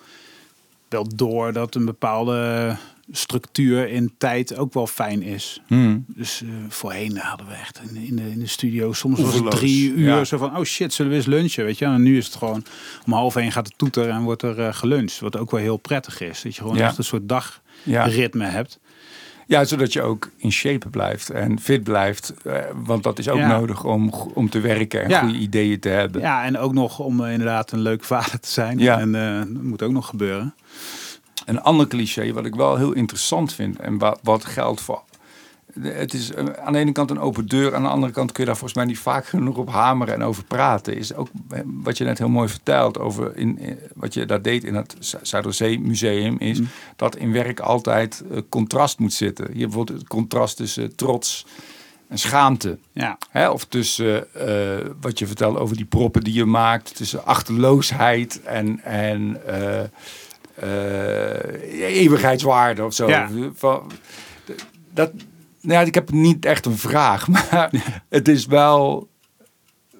wel door dat een bepaalde structuur in tijd ook wel fijn is. Hmm. Dus eh, voorheen hadden we echt in, in, de, in de studio soms was het drie uur ja. zo van oh shit zullen we eens lunchen weet je en nu is het gewoon om half één gaat het toeter en wordt er geluncht wat ook wel heel prettig is dat je gewoon Ja. echt een soort Ja. dagritme hebt ja, zodat je ook in shape blijft en fit blijft. eh, want dat is ook Ja. nodig om, om te werken en Ja. goede ideeën te hebben. ja en ook nog om eh, inderdaad een leuke vader te zijn Ja. en eh, dat moet ook nog gebeuren Een ander cliché wat ik wel heel interessant vind en wat, wat geldt voor. Het is eh, aan de ene kant een open deur, aan de andere kant kun je daar volgens mij niet vaak genoeg op hameren en over praten. Is ook eh, wat je net heel mooi vertelt over in, in- wat je daar deed in het Zu- Zuiderzee Museum, is Mm. dat in werk altijd eh, contrast moet zitten. Je bijvoorbeeld het contrast tussen trots en schaamte. ja Hè, of tussen eh, wat je vertelt over die proppen die je maakt, tussen achterloosheid en, en eh, eh, eeuwigheidswaarde of zo. Ja. Dat, nou ik heb niet echt een vraag, maar het is wel.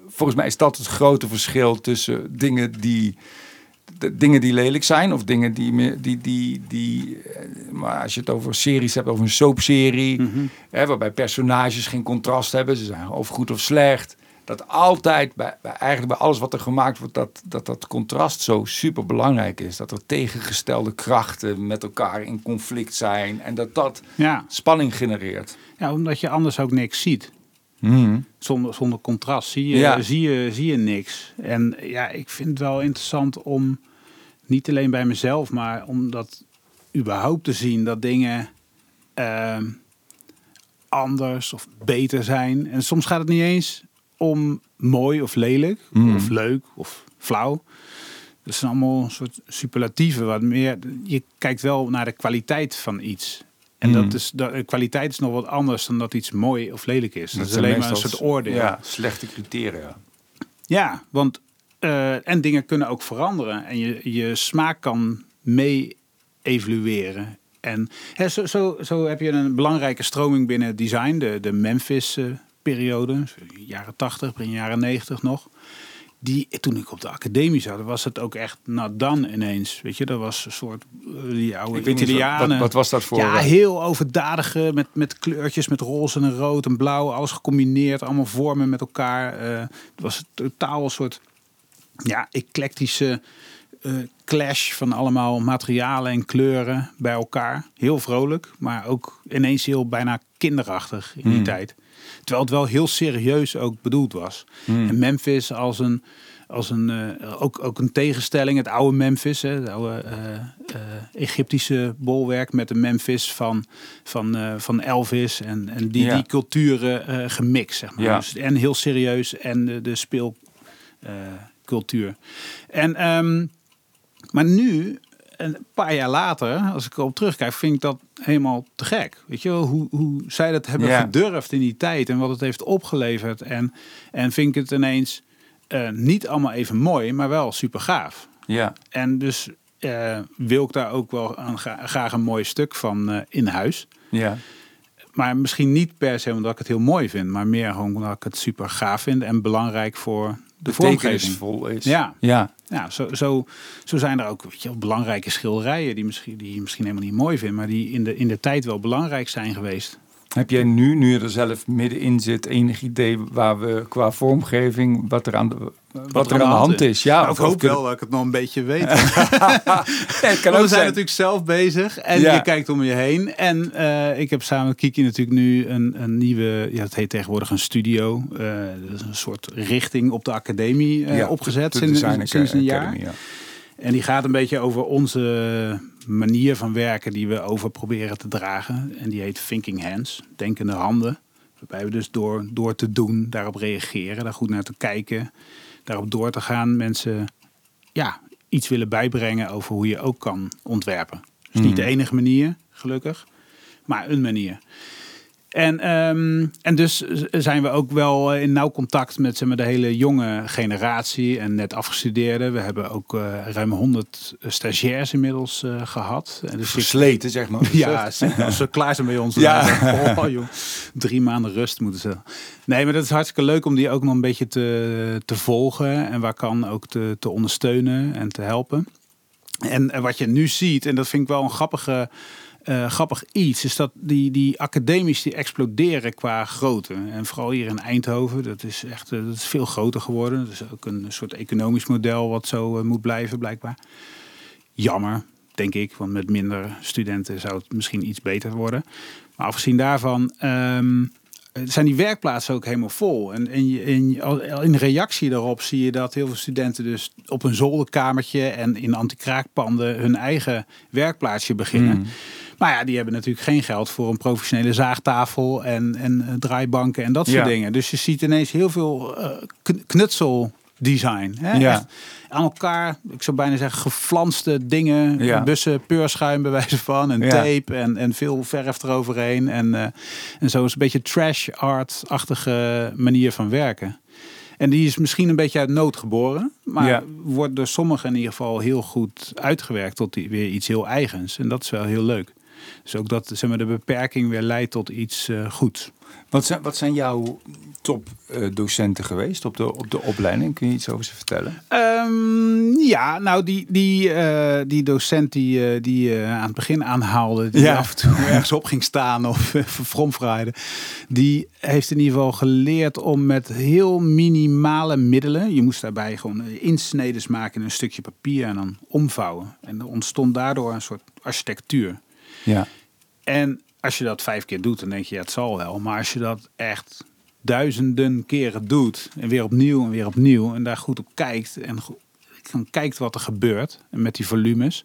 Volgens mij is dat het grote verschil tussen dingen die. de dingen die lelijk zijn of dingen die, die, die, die eh, maar als je het over series hebt, over een soapserie, Mhm. hè, waarbij personages geen contrast hebben, ze zijn of goed of slecht. Dat altijd, bij, bij, eigenlijk bij alles wat er gemaakt wordt, dat, dat dat contrast zo super belangrijk is. Dat er tegengestelde krachten met elkaar in conflict zijn en dat dat ja spanning genereert. ja omdat je anders ook niks ziet Mhm. zonder, zonder contrast zie je, Ja. zie, je, zie je niks. En ja, ik vind het wel interessant om niet alleen bij mezelf, maar om dat überhaupt te zien dat dingen ehm, anders of beter zijn. En soms gaat het niet eens om mooi of lelijk, Mm. of leuk of flauw. Dat zijn allemaal een soort superlatieven. Wat meer, je kijkt wel naar de kwaliteit van iets. En Mm. dat is, de kwaliteit is nog wat anders dan dat iets mooi of lelijk is. Dat, is alleen maar een soort oordeel. Ja, slechte criteria. Ja, want eh, en dingen kunnen ook veranderen en je, je smaak kan mee evolueren. En hè, zo, zo, zo heb je een belangrijke stroming binnen design, de, de Memphis-periode, jaren 80, begin jaren 90 nog. Die, toen ik op de academie zat, was het ook echt not done ineens. Weet je, dat was een soort eh, die oude Ik weet niet, Italianen. wat, wat was dat voor... Ja, eh, heel overdadige met, met kleurtjes, met roze en rood en blauw, alles gecombineerd, allemaal vormen met elkaar. Eh, het was totaal een soort ja, eclectische clash van allemaal materialen en kleuren bij elkaar. Heel vrolijk, maar ook ineens heel bijna kinderachtig in die Hmm. tijd. Terwijl het wel heel serieus ook bedoeld was. Hmm. En Memphis als een, als een eh, ook, ook een tegenstelling, het oude Memphis, hè, het oude eh, eh, Egyptische bolwerk met de Memphis van, van, eh, van Elvis en, en die, Ja. die culturen eh, gemixt, zeg maar. Ja. Dus, en heel serieus en de, de speelcultuur. en ehm, maar nu, een paar jaar later, als ik erop terugkijk, vind ik dat helemaal te gek. Weet je wel, hoe, hoe zij dat hebben Ja. gedurfd in die tijd en wat het heeft opgeleverd. En, en vind ik het ineens eh, niet allemaal even mooi, maar wel super gaaf. ja, En dus eh, wil ik daar ook wel een, graag een mooi stuk van eh, in huis. ja. Maar misschien niet per se omdat ik het heel mooi vind, maar meer gewoon omdat ik het super gaaf vind en belangrijk voor de vormgeving. Betekenisvol is. Ja. Ja. Ja, zo, zo, zo zijn er ook weet je, wel, belangrijke schilderijen die, misschien, die je misschien helemaal niet mooi vindt, maar die in de, in de tijd wel belangrijk zijn geweest. Heb jij nu, nu je er zelf middenin zit, enig idee waar we qua vormgeving, wat er aan de, wat, er aan de hand is? Ja, Nou, ik hoop wel dat ik het nog een beetje weet. Kan ook we zijn natuurlijk zelf bezig en Ja. je kijkt om je heen. En eh, ik heb samen met Kiki natuurlijk nu een, een nieuwe, ja, het heet tegenwoordig een studio. Eh, dat is een soort richting op de academie eh, Ja, opgezet de sinds, Design sinds een jaar. Academy, ja. En die gaat een beetje over onze manier van werken die we over proberen te dragen. En die heet Thinking Hands, denkende handen. Waarbij we dus door, door te doen, daarop reageren, daar goed naar te kijken, daarop door te gaan, mensen ja, iets willen bijbrengen over hoe je ook kan ontwerpen. Dus niet de Mhm. enige manier, gelukkig, maar een manier. En, ehm, en dus zijn we ook wel in nauw contact met zeg maar, de hele jonge generatie en net afgestudeerden. We hebben ook eh, ruim 100 stagiairs inmiddels eh, gehad. En dus ik- Versleten, zeg maar. ja, als ze klaar zijn bij ons. Ja. oh, joh, drie maanden rust moeten ze. Nee, maar dat is hartstikke leuk om die ook nog een beetje te, te volgen. En waar kan ook te, te ondersteunen en te helpen. En, eh, wat je nu ziet, en dat vind ik wel een grappige, eh, grappig iets, is dat die, die academies die exploderen qua grootte. En vooral hier in Eindhoven, dat is echt eh, dat is veel groter geworden. Is ook een soort economisch model wat zo eh, moet blijven, blijkbaar. Jammer, denk ik, want met minder studenten zou het misschien iets beter worden. Maar afgezien daarvan ehm, zijn die werkplaatsen ook helemaal vol. En, in reactie daarop zie je dat heel veel studenten dus op een zolderkamertje en in anti-kraakpanden hun eigen werkplaatsje beginnen. Mm. Maar ja, die hebben natuurlijk geen geld voor een professionele zaagtafel en, en eh, draaibanken en dat soort Ja. dingen. Dus je ziet ineens heel veel eh, kn- knutseldesign. Hè? Ja. Echt aan elkaar, ik zou bijna zeggen, geflanste dingen. Ja. Bussen, peurschuim bij wijze van. En Ja. tape en, en veel verf eroverheen. En, eh, en zo is een beetje trash art-achtige manier van werken. En die is misschien een beetje uit nood geboren. Maar Ja. wordt door sommigen in ieder geval heel goed uitgewerkt tot die, weer iets heel eigens. En dat is wel heel leuk. Dus ook dat zeg maar, de beperking weer leidt tot iets eh goeds. Wat zijn, wat zijn jouw topdocenten geweest op de, op de opleiding? Kun je iets over ze vertellen? Ehm, ja, nou die, die, eh, die docent die, eh, die je aan het begin aanhaalde, die Ja. af en toe ergens op ging staan of uh, fromfraaide, die heeft in ieder geval geleerd om met heel minimale middelen, je moest daarbij gewoon insneden maken in een stukje papier en dan omvouwen. En er ontstond daardoor een soort architectuur. Ja. En als je dat vijf keer doet, dan denk je, ja, het zal wel. Maar als je dat echt duizenden keren doet, en weer opnieuw en weer opnieuw, en daar goed op kijkt, en dan kijkt wat er gebeurt, en met die volumes,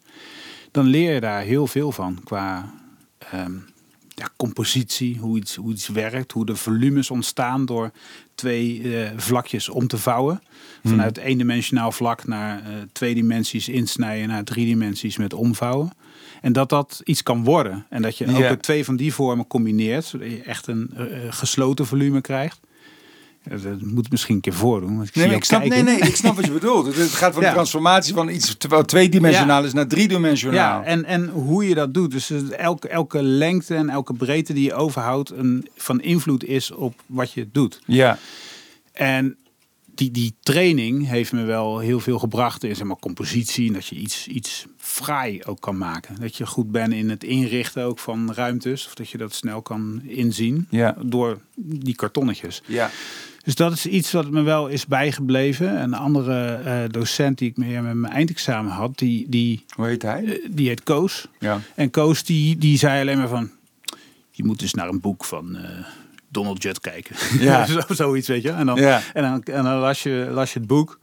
dan leer je daar heel veel van qua ehm, ja, compositie, hoe iets, hoe iets werkt, hoe de volumes ontstaan door twee eh, vlakjes om te vouwen. Vanuit eendimensionaal vlak naar eh, twee dimensies insnijden naar drie dimensies met omvouwen. En dat dat iets kan worden. En dat je ook de twee van die vormen combineert, zodat je echt een eh, eh, gesloten volume krijgt. Dat moet ik misschien een keer voordoen. Want ik Nee, ik snap, nee, kijken. nee, ik snap wat je bedoelt. Het- gaat van de Ja. transformatie van iets terwijl tweedimensionaal is naar driedimensionaal. Ja, en, en hoe je dat doet. Dus elke, elke lengte en elke breedte die je overhoudt een, van invloed is op wat je doet. ja. En die, die training heeft me wel heel veel gebracht in zeg maar, compositie. En dat je iets, iets fraai ook kan maken. Dat je goed bent in het inrichten ook van ruimtes. Of dat je dat snel kan inzien Ja. door die kartonnetjes. Ja. Dus dat is iets wat me wel is bijgebleven. Een andere eh, docent die ik meer met mijn eindexamen had, die, die, Hoe heet hij? eh, die heet Koos. Ja. En Koos die, die zei alleen maar van... Je moet dus naar een boek van eh, Donald Judd kijken. Ja. Zo, zoiets, weet je. En dan, Ja. en dan, en dan las, je, las je het boek.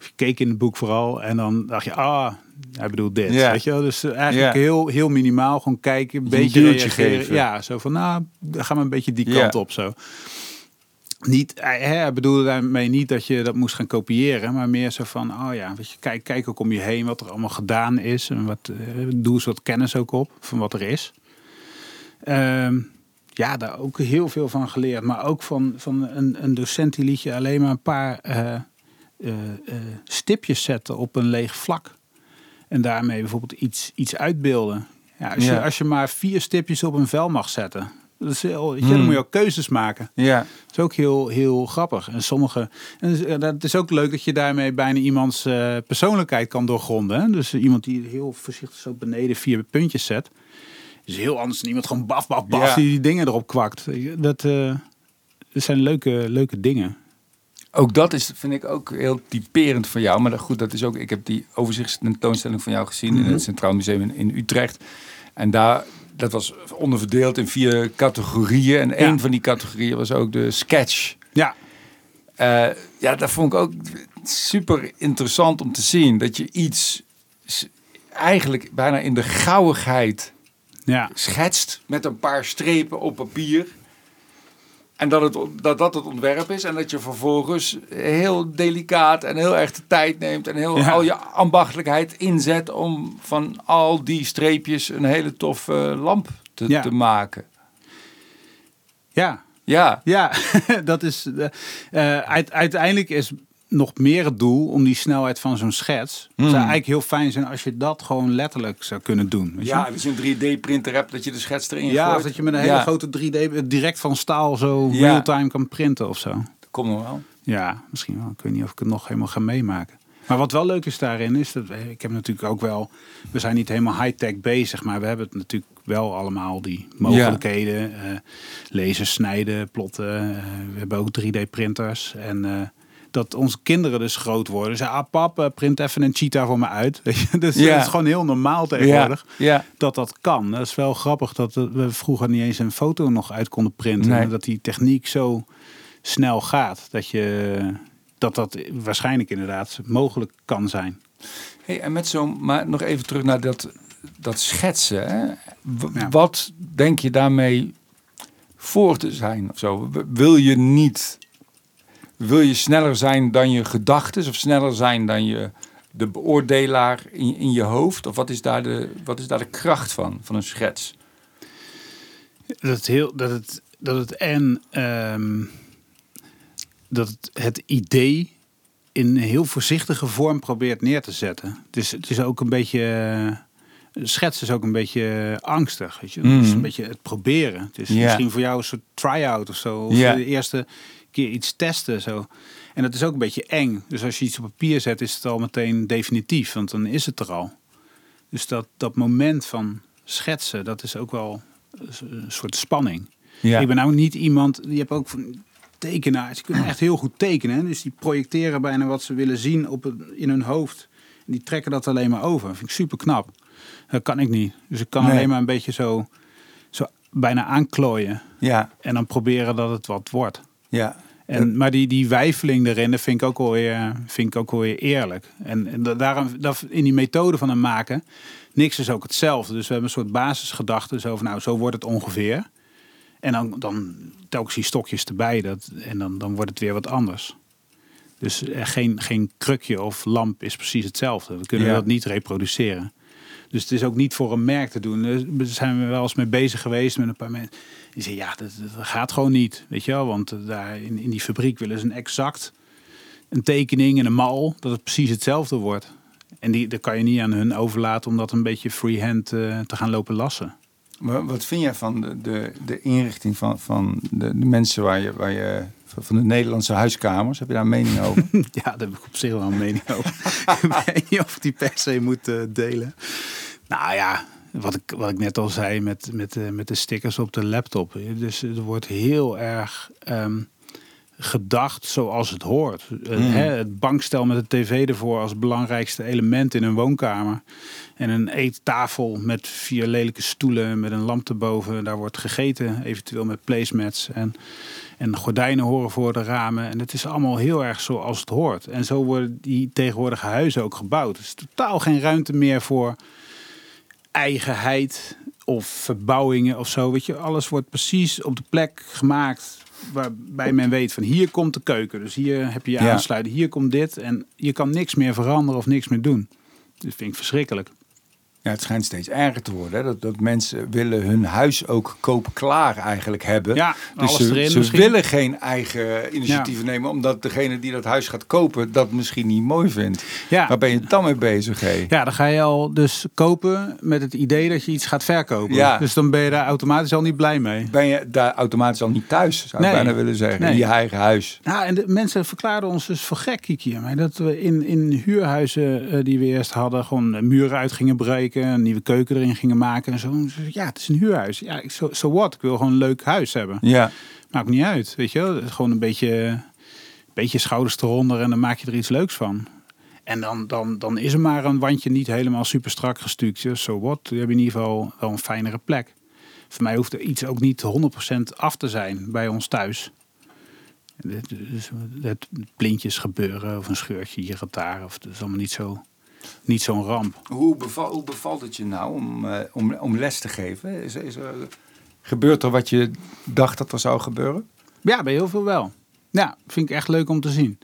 Of je keek in het boek vooral. En dan dacht je, ah, hij bedoelt dit. Ja. Weet je? Dus eh, eigenlijk Ja. heel, heel minimaal. Gewoon kijken, een beetje reageren. geven. Ja, zo van, nou, dan gaan we een beetje die kant op zo. Niet, hij hij bedoelde daarmee niet dat je dat moest gaan kopiëren, maar meer zo van, oh ja, weet je, kijk, kijk ook om je heen wat er allemaal gedaan is en wat, eh, doe eens wat kennis ook op van wat er is. Ehm, ja, daar ook heel veel van geleerd, maar ook van, van een, een docent die liet je alleen maar een paar eh, eh, eh, stipjes zetten op een leeg vlak. En daarmee bijvoorbeeld iets, iets uitbeelden. Ja, als, Ja. Je, als je maar vier stipjes op een vel mag zetten, dat is heel, weet je, Hmm. dan moet je ook keuzes maken. Ja. Dat is ook heel, heel grappig. En sommige. En eh, dat is ook leuk dat je daarmee bijna iemands persoonlijkheid kan doorgronden. Hè? Dus iemand die heel voorzichtig zo beneden vier puntjes zet. Is heel anders dan iemand gewoon baf, baf, baf Ja. die die dingen erop kwakt. Dat, eh, dat zijn leuke, leuke dingen. Ook dat is, vind ik ook heel typerend voor jou. Maar dat, goed, dat is ook. Ik heb die overzichtstentoonstelling van jou gezien in het Centraal Museum in, in Utrecht. En daar, dat was onderverdeeld in vier categorieën. En één van die categorieën was ook de sketch. Ja, Eh, ja, dat vond ik ook super interessant om te zien. Dat je iets eigenlijk bijna in de gauwigheid ja. schetst met een paar strepen op papier. En dat, het, dat dat het ontwerp is. En dat je vervolgens heel delicaat en heel erg de tijd neemt. En heel Ja. al je ambachtelijkheid inzet om van al die streepjes een hele toffe lamp te, Ja. te maken. ja. Ja, Ja, dat is. eh, eh, uit- uiteindelijk is nog meer het doel om die snelheid van zo'n schets. Het Hmm. zou eigenlijk heel fijn zijn als je dat gewoon letterlijk zou kunnen doen. Weet ja als je een 3D-printer hebt, dat je de schets erin Ja, gooit. of dat je met een hele Ja, grote 3D direct van staal zo Ja. real-time kan printen of zo. dat komt nog wel. Ja, misschien wel. Ik weet niet of ik het nog helemaal ga meemaken. Maar wat wel leuk is daarin is dat ik heb natuurlijk ook wel. We zijn niet helemaal high-tech bezig, maar we hebben het natuurlijk wel allemaal die mogelijkheden. eh lezen, snijden, plotten. eh, we hebben ook 3D-printers. En eh, dat onze kinderen dus groot worden. Ze ah pap, eh, print even een cheetah voor me uit. Weet je? Dus Ja. dat is gewoon heel normaal tegenwoordig Ja, ja. dat dat kan. Dat is wel grappig dat we vroeger niet eens een foto nog uit konden printen. Nee. Dat die techniek zo snel gaat. Dat, je, dat dat waarschijnlijk inderdaad mogelijk kan zijn. Hey, en met zo'n, maar nog even terug naar dat, dat schetsen. Hè? Ja. Wat denk je daarmee voor te zijn of zo? Wil je niet, wil je sneller zijn dan je gedachten of sneller zijn dan je de beoordelaar in, in je hoofd? Of wat is daar de, wat is daar de kracht van, van een schets? Dat het, heel, dat het, dat het en ehm, dat het, het idee in een heel voorzichtige vorm probeert neer te zetten. Het is, het is ook een beetje. eh, Schets is ook een beetje angstig. Weet je? Het is Mhm. een beetje het proberen. Het is misschien voor jou een soort try-out of zo. Of Ja. de eerste keer iets testen. Zo. En dat is ook een beetje eng. Dus als je iets op papier zet, is het al meteen definitief. Want dan is het er al. Dus dat, dat moment van schetsen, dat is ook wel een soort spanning. Ja. Ik ben nou niet iemand, je hebt ook van tekenaars, die kunnen echt heel goed tekenen. hè. Dus die projecteren bijna wat ze willen zien op het, in hun hoofd. En die trekken dat alleen maar over. Dat vind ik super knap. Dat kan ik niet. Dus ik kan Nee. alleen maar een beetje zo, zo bijna aanklooien. Ja, En dan proberen dat het wat wordt. ja. En, maar die, die wijfeling erin, dat vind ik ook wel weer, vind ik ook wel weer eerlijk. En, en da- daarom, dat, in die methode van het maken, niks is ook hetzelfde. Dus we hebben een soort basisgedachte. Zo van, nou, zo wordt het ongeveer. En dan, dan telkens die stokjes erbij. Dat, en dan, dan wordt het weer wat anders. Dus eh, geen, geen krukje of lamp is precies hetzelfde. We kunnen Ja. dat niet reproduceren. Dus het is ook niet voor een merk te doen. Daar zijn we wel eens mee bezig geweest met een paar mensen. Die zeggen, ja, dat, dat gaat gewoon niet. Weet je wel, want eh, daar in, in die fabriek willen ze een exact een tekening en een mal, dat het precies hetzelfde wordt. En die, dat kan je niet aan hun overlaten om dat een beetje freehand eh, te gaan lopen lassen. Maar wat vind jij van de, de, de inrichting van, van de, de mensen waar je, waar je van de Nederlandse huiskamers? Heb je daar een mening over? Ja, daar heb ik op zich wel een mening over. ik weet niet of ik die per se moet eh, delen. Nou ja, wat ik, wat ik net al zei met, met, eh, met de stickers op de laptop. Dus er wordt heel erg ehm, gedacht zoals het hoort. Eh, Mm. hè, het bankstel met de tv ervoor als belangrijkste element in een woonkamer. En een eettafel met vier lelijke stoelen met een lamp erboven. Daar wordt gegeten, eventueel met placemats. En, en gordijnen horen voor de ramen. En het is allemaal heel erg zoals het hoort. En zo worden die tegenwoordige huizen ook gebouwd. Er is totaal geen ruimte meer voor eigenheid of verbouwingen of zo. Weet je, alles wordt precies op de plek gemaakt waarbij men weet van hier komt de keuken. Dus hier heb je je Ja. aansluiten, hier komt dit. En je kan niks meer veranderen of niks meer doen. Dat vind ik verschrikkelijk. Ja, het schijnt steeds erger te worden. Hè? Dat, dat mensen willen hun huis ook koop-klaar eigenlijk hebben. Ja, dus alles ze, erin ze willen geen eigen initiatieven nemen, omdat degene die dat huis gaat kopen dat misschien niet mooi vindt. Ja. Waar ben je dan mee bezig? Hé? Ja, dan ga je al dus kopen met het idee dat je iets gaat verkopen. Ja. Dus dan ben je daar automatisch al niet blij mee. Ben je daar automatisch al niet thuis, zou ik bijna willen zeggen, Nee. in je eigen huis. Nou, en de mensen verklaarden ons dus voor gek, Kiki. Maar dat we in, in huurhuizen eh, die we eerst hadden, gewoon muren uit gingen breken, een nieuwe keuken erin gingen maken en zo. En Ja, het is een huurhuis. Ja, zo so what? Ik wil gewoon een leuk huis hebben. Ja, Maakt niet uit, weet je wel. Gewoon een beetje, een beetje schouders eronder en dan maak je er iets leuks van. En dan, dan, dan is er maar een wandje niet helemaal super strak gestuukt. Ja, So what? Dan heb je in ieder geval wel een fijnere plek. Voor mij hoeft er iets ook niet 100% af te zijn bij ons thuis. Dus het plintjes gebeuren of een scheurtje hier of daar. Of, dat is allemaal niet zo niet zo'n ramp. Hoe, beval, hoe bevalt het je nou om, eh, om, om les te geven? Is, is er, gebeurt er wat je dacht dat er zou gebeuren? Ja, bij heel veel wel. Ja, vind ik echt leuk om te zien.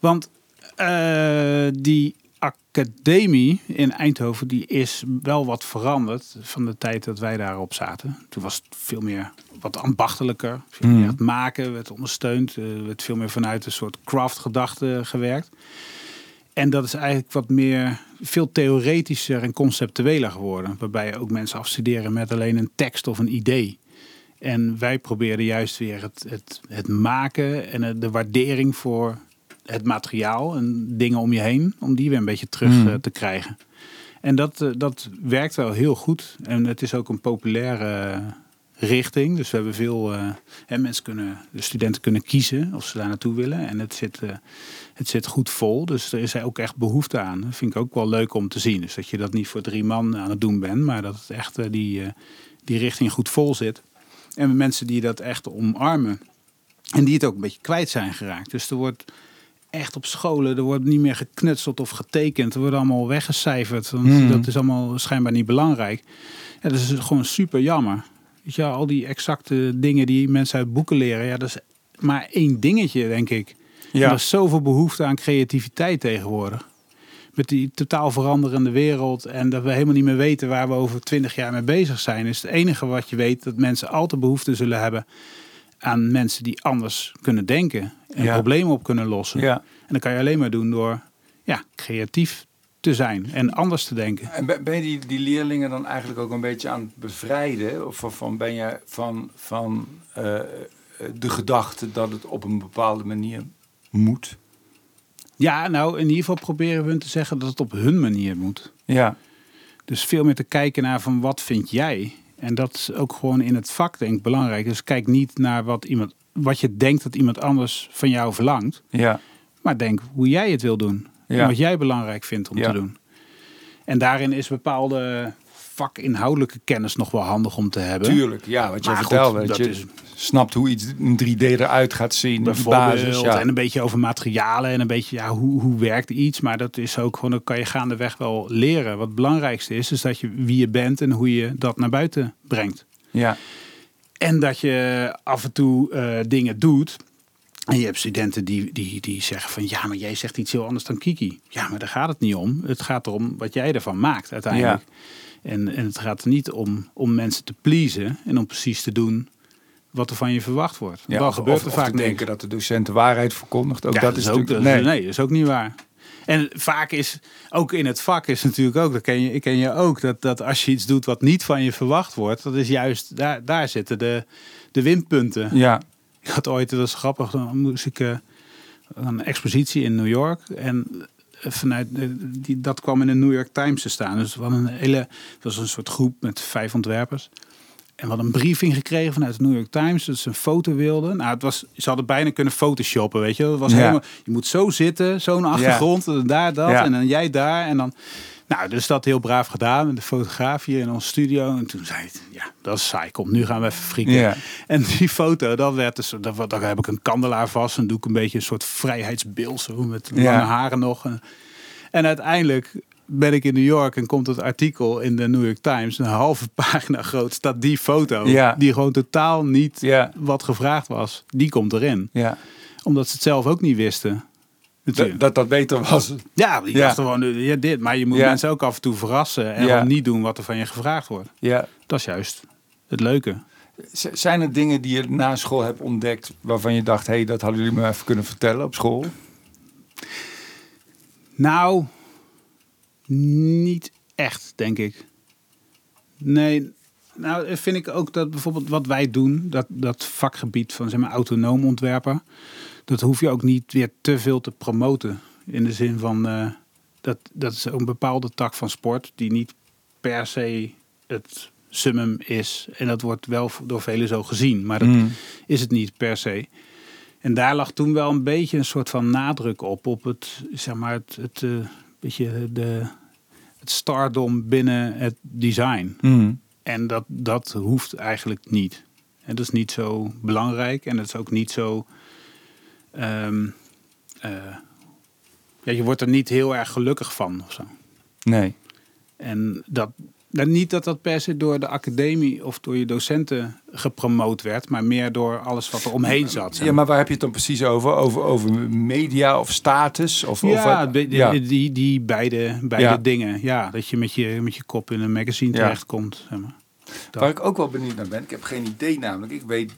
Want eh, die academie in Eindhoven die is wel wat veranderd van de tijd dat wij daarop zaten. Toen was het veel meer wat ambachtelijker. Veel meer het maken werd ondersteund. Er werd veel meer vanuit een soort craft-gedachte gewerkt. En dat is eigenlijk wat meer, veel theoretischer en conceptueler geworden. Waarbij ook mensen afstuderen met alleen een tekst of een idee. En wij probeerden juist weer het, het, het maken en de waardering voor het materiaal en dingen om je heen, om die weer een beetje terug Mm. eh, te krijgen. En dat, eh, dat werkt wel heel goed. En het is ook een populaire eh, richting. Dus we hebben veel. hè, mensen kunnen, de studenten kunnen kiezen of ze daar naartoe willen. En het zit, het zit goed vol. Dus er is ook echt behoefte aan. Dat vind ik ook wel leuk om te zien. Dus dat je dat niet voor drie man aan het doen bent, maar dat het echt eh, die, eh, die richting goed vol zit. En mensen die dat echt omarmen. En die het ook een beetje kwijt zijn geraakt. Dus er wordt echt op scholen, er wordt niet meer geknutseld of getekend. Er wordt allemaal weggecijferd. Want Mhm. dat is allemaal schijnbaar niet belangrijk. Ja, dat is gewoon super jammer. Weet je, wel, al die exacte dingen die mensen uit boeken leren. Ja, dat is maar één dingetje, denk ik. Ja. En Er is zoveel behoefte aan creativiteit tegenwoordig. Met die totaal veranderende wereld. En dat we helemaal niet meer weten waar we over twintig jaar mee bezig zijn. Is het enige wat je weet dat mensen altijd behoefte zullen hebben aan mensen die anders kunnen denken. En Ja. problemen op kunnen lossen. Ja. En dat kan je alleen maar doen door ja, creatief te zijn en anders te denken. En ben je die, die leerlingen dan eigenlijk ook een beetje aan het bevrijden? Of van- van ben je van, van eh, de gedachte dat het op een bepaalde manier moet? Ja, nou in ieder geval proberen we hun te zeggen dat het op hun manier moet. Ja, Dus veel meer te kijken naar van wat vind jij? En dat is ook gewoon in het vak denk ik belangrijk. Dus kijk niet naar wat, iemand, wat je denkt dat iemand anders van jou verlangt. ja, Maar denk hoe jij het wil doen. Ja. En wat jij belangrijk vindt om Ja. te doen. En daarin is bepaalde vakinhoudelijke kennis nog wel handig om te hebben. tuurlijk. Ja, wat je vertelde. dat dat je is- snapt hoe iets in 3D eruit gaat zien. Bijvoorbeeld, basis, ja. en een beetje over materialen en een beetje ja, hoe, hoe werkt iets. Maar dat is ook gewoon, kan je gaandeweg wel leren. Wat het belangrijkste is, is dat je wie je bent en hoe je dat naar buiten brengt. ja. En dat je af en toe eh, dingen doet. En je hebt studenten die, die, die zeggen van ja, maar jij zegt iets heel anders dan Kiki. Ja, maar daar gaat het niet om. Het gaat erom wat jij ervan maakt uiteindelijk. En, en het gaat er niet om om mensen te pleasen en om precies te doen wat er van je verwacht wordt. Ja, Dan gebeurt of, er vaak te denken dat de docent de waarheid verkondigt. Ook Ja, dat is ook, natuurlijk... nee. nee, dat is ook niet waar. En vaak is, ook in het vak is natuurlijk ook, dat ken je, ik ken je ook, dat, dat als je iets doet wat niet van je verwacht wordt, dat is juist, daar, daar zitten de, de winpunten. Ja, Ik had ooit, dat was grappig, dan moest ik eh, een expositie in New York. En vanuit die, dat kwam in de New York Times te staan. Dus we een hele, het was een soort groep met vijf ontwerpers. En we hadden een briefing gekregen vanuit de New York Times dat ze een foto wilden. Nou, het was, ze hadden bijna kunnen photoshoppen, weet je. wel. Het was Ja. helemaal, je moet zo zitten, zo'n achtergrond, en daar dat, Ja. en dan jij daar. En dan, nou, dus dat heel braaf gedaan met de fotograaf hier in ons studio. En toen zei het, ja, dat is saai, kom, nu gaan we even frieken. En die foto, dat werd dus, dat, daar heb ik een kandelaar vast en doe ik een beetje een soort vrijheidsbeeld zo met lange haren nog. En, en uiteindelijk ben ik in New York en komt het artikel in de New York Times, een halve pagina groot, staat die foto, die gewoon totaal niet wat gevraagd was, die komt erin. ja. Omdat ze het zelf ook niet wisten. Dat, dat dat beter was. ja, die Ja. gewoon, ja, dit. Maar je moet Ja. mensen ook af en toe verrassen en Ja. niet doen wat er van je gevraagd wordt. Ja. Dat is juist het leuke. Z- Zijn er dingen die je na school hebt ontdekt waarvan je dacht, hé, hey, dat hadden jullie me even kunnen vertellen op school? Nou, niet echt, denk ik. Nee, nou vind ik ook dat bijvoorbeeld wat wij doen, dat, dat vakgebied van zeg maar, autonoom ontwerpen, dat hoef je ook niet weer te veel te promoten. In de zin van, eh, dat, dat is een bepaalde tak van sport die niet per se het summum is. En dat wordt wel door velen zo gezien, maar dat Mm. is het niet per se. En daar lag toen wel een beetje een soort van nadruk op, op het, zeg maar, het, het, eh, beetje de, het stardom binnen het design. Mm. En dat, dat hoeft eigenlijk niet. En dat is niet zo belangrijk en dat is ook niet zo. Ehm, eh, ja, je wordt er niet heel erg gelukkig van of zo. Nee. En dat, nou, niet dat dat per se door de academie of door je docenten gepromoot werd, maar meer door alles wat er omheen zat. zeg Ja, maar waar heb je het dan precies over? Over, over media of status? Of, of Ja, be- ja. Die, die beide, beide Ja. dingen. Ja, dat je met je, met je kop in een magazine terechtkomt. Zeg maar. Waar ik ook wel benieuwd naar ben, ik heb geen idee namelijk. Ik weet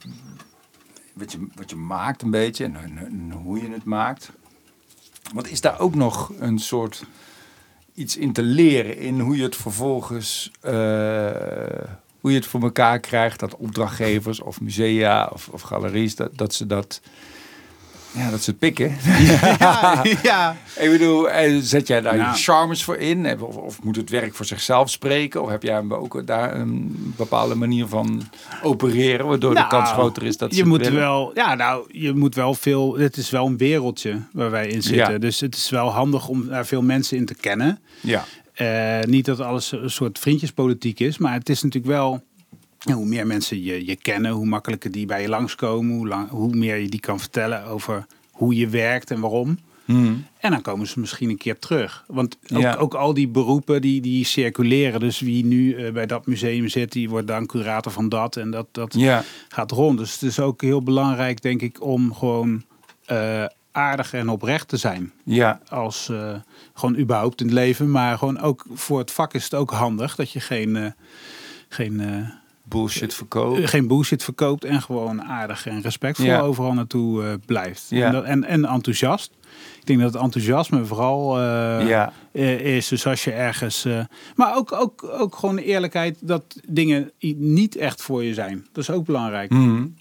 wat je, wat je maakt een beetje en, hoe je het maakt. Want is daar ook nog een soort iets in te leren in hoe je het vervolgens, eh, hoe je het voor elkaar krijgt, dat opdrachtgevers of musea of, of galeries, dat, dat ze dat, ja, dat ze het pikken. Ja, ja. Ik bedoel, eh, zet jij daar Nou. je charmes voor in? Eh, Of, of moet het werk voor zichzelf spreken? Of heb jij hem ook daar een bepaalde manier van opereren, waardoor de Nou, kans groter is dat ze je moet willen? wel, ja, nou, je moet wel veel. Het is wel een wereldje waar wij in zitten. Ja. Dus het is wel handig om daar veel mensen in te kennen. Ja, Eh, niet dat alles een soort vriendjespolitiek is, maar het is natuurlijk wel. Hoe meer mensen je, je kennen, hoe makkelijker die bij je langskomen, hoe, lang, hoe meer je die kan vertellen over hoe je werkt en waarom. Hmm. En dan komen ze misschien een keer terug. Want ook, Ja. ook al die beroepen die, die circuleren. Dus wie nu eh, bij dat museum zit, die wordt dan curator van dat. En dat, dat ja, gaat rond. Dus het is ook heel belangrijk, denk ik, om gewoon eh, aardig en oprecht te zijn. ja, Als eh, gewoon überhaupt in het leven. Maar gewoon ook voor het vak is het ook handig dat je geen, geen, bullshit verkopen. geen bullshit verkoopt. En gewoon aardig en respectvol Ja. overal naartoe eh, blijft. Ja. En, dat, en, en enthousiast. Ik denk dat het enthousiasme vooral eh, ja, eh, is. Dus als je ergens. eh, maar ook, ook, ook gewoon de eerlijkheid dat dingen niet echt voor je zijn. Dat is ook belangrijk. Hmm.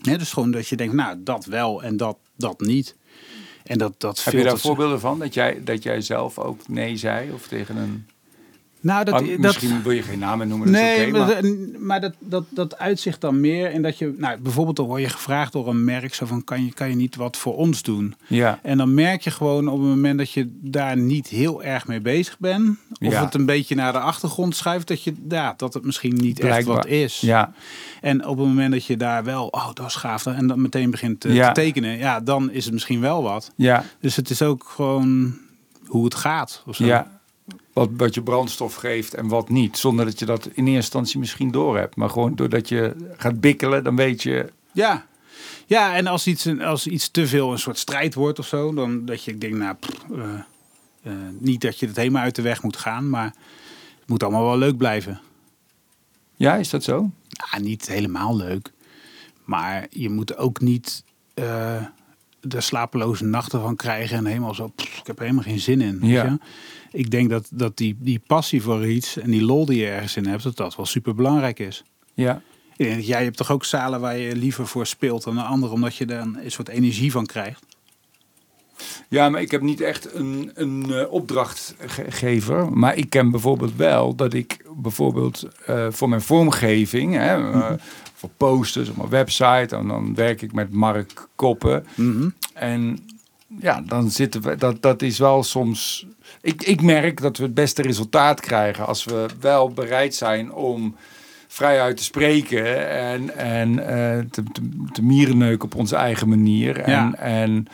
Hè, dus gewoon dat je denkt, nou, dat wel en dat, dat niet. En dat, dat Heb je daar voorbeelden van? Dat jij, dat jij zelf ook nee zei? Of tegen een... Nou, dat, dat, misschien wil je geen namen noemen, dat Nee, maar, maar... dat- maar dat, dat, dat uitzicht dan meer in dat je, nou, bijvoorbeeld dan word je gevraagd door een merk, zo van kan je, kan je niet wat voor ons doen? Ja, En dan merk je gewoon op het moment dat je daar niet heel erg mee bezig bent, of Ja. het een beetje naar de achtergrond schuift, dat, je, ja, dat het misschien niet echt wat is. ja, En op het moment dat je daar wel, oh dat is gaaf, en dan meteen begint te, Ja. te tekenen, ja, dan is het misschien wel wat. ja, Dus het is ook gewoon hoe het gaat. Of zo. ja. Wat, wat je brandstof geeft en wat niet. Zonder dat je dat in eerste instantie misschien doorhebt. Maar gewoon doordat je gaat bikkelen, dan weet je... Ja. Ja, en als iets, als iets te veel een soort strijd wordt of zo, dan dat je denkt, nou, pff, eh, eh, niet dat je het helemaal uit de weg moet gaan, maar het moet allemaal wel leuk blijven. Ja, is dat zo? Ja, niet helemaal leuk. Maar je moet ook niet eh de slapeloze nachten van krijgen en helemaal zo, pff, ik heb er helemaal geen zin in. weet Ja. Ik denk dat, dat die, die passie voor iets en die lol die je ergens in hebt, dat dat wel super belangrijk is. Ja. Jij hebt toch ook zalen waar je liever voor speelt dan een ander, omdat je daar een soort energie van krijgt. Ja, maar ik heb niet echt een, een eh, opdrachtgever. Maar ik ken bijvoorbeeld wel dat ik bijvoorbeeld eh, voor mijn vormgeving, hè, eh, voor posters op mijn website, en dan werk ik met Mark Koppen. En ja, dan zitten we, dat, dat is wel soms. Ik, ik merk dat we het beste resultaat krijgen als we wel bereid zijn om vrijuit te spreken en, en eh, te, te, te mierenneuken op onze eigen manier. En, Ja. en,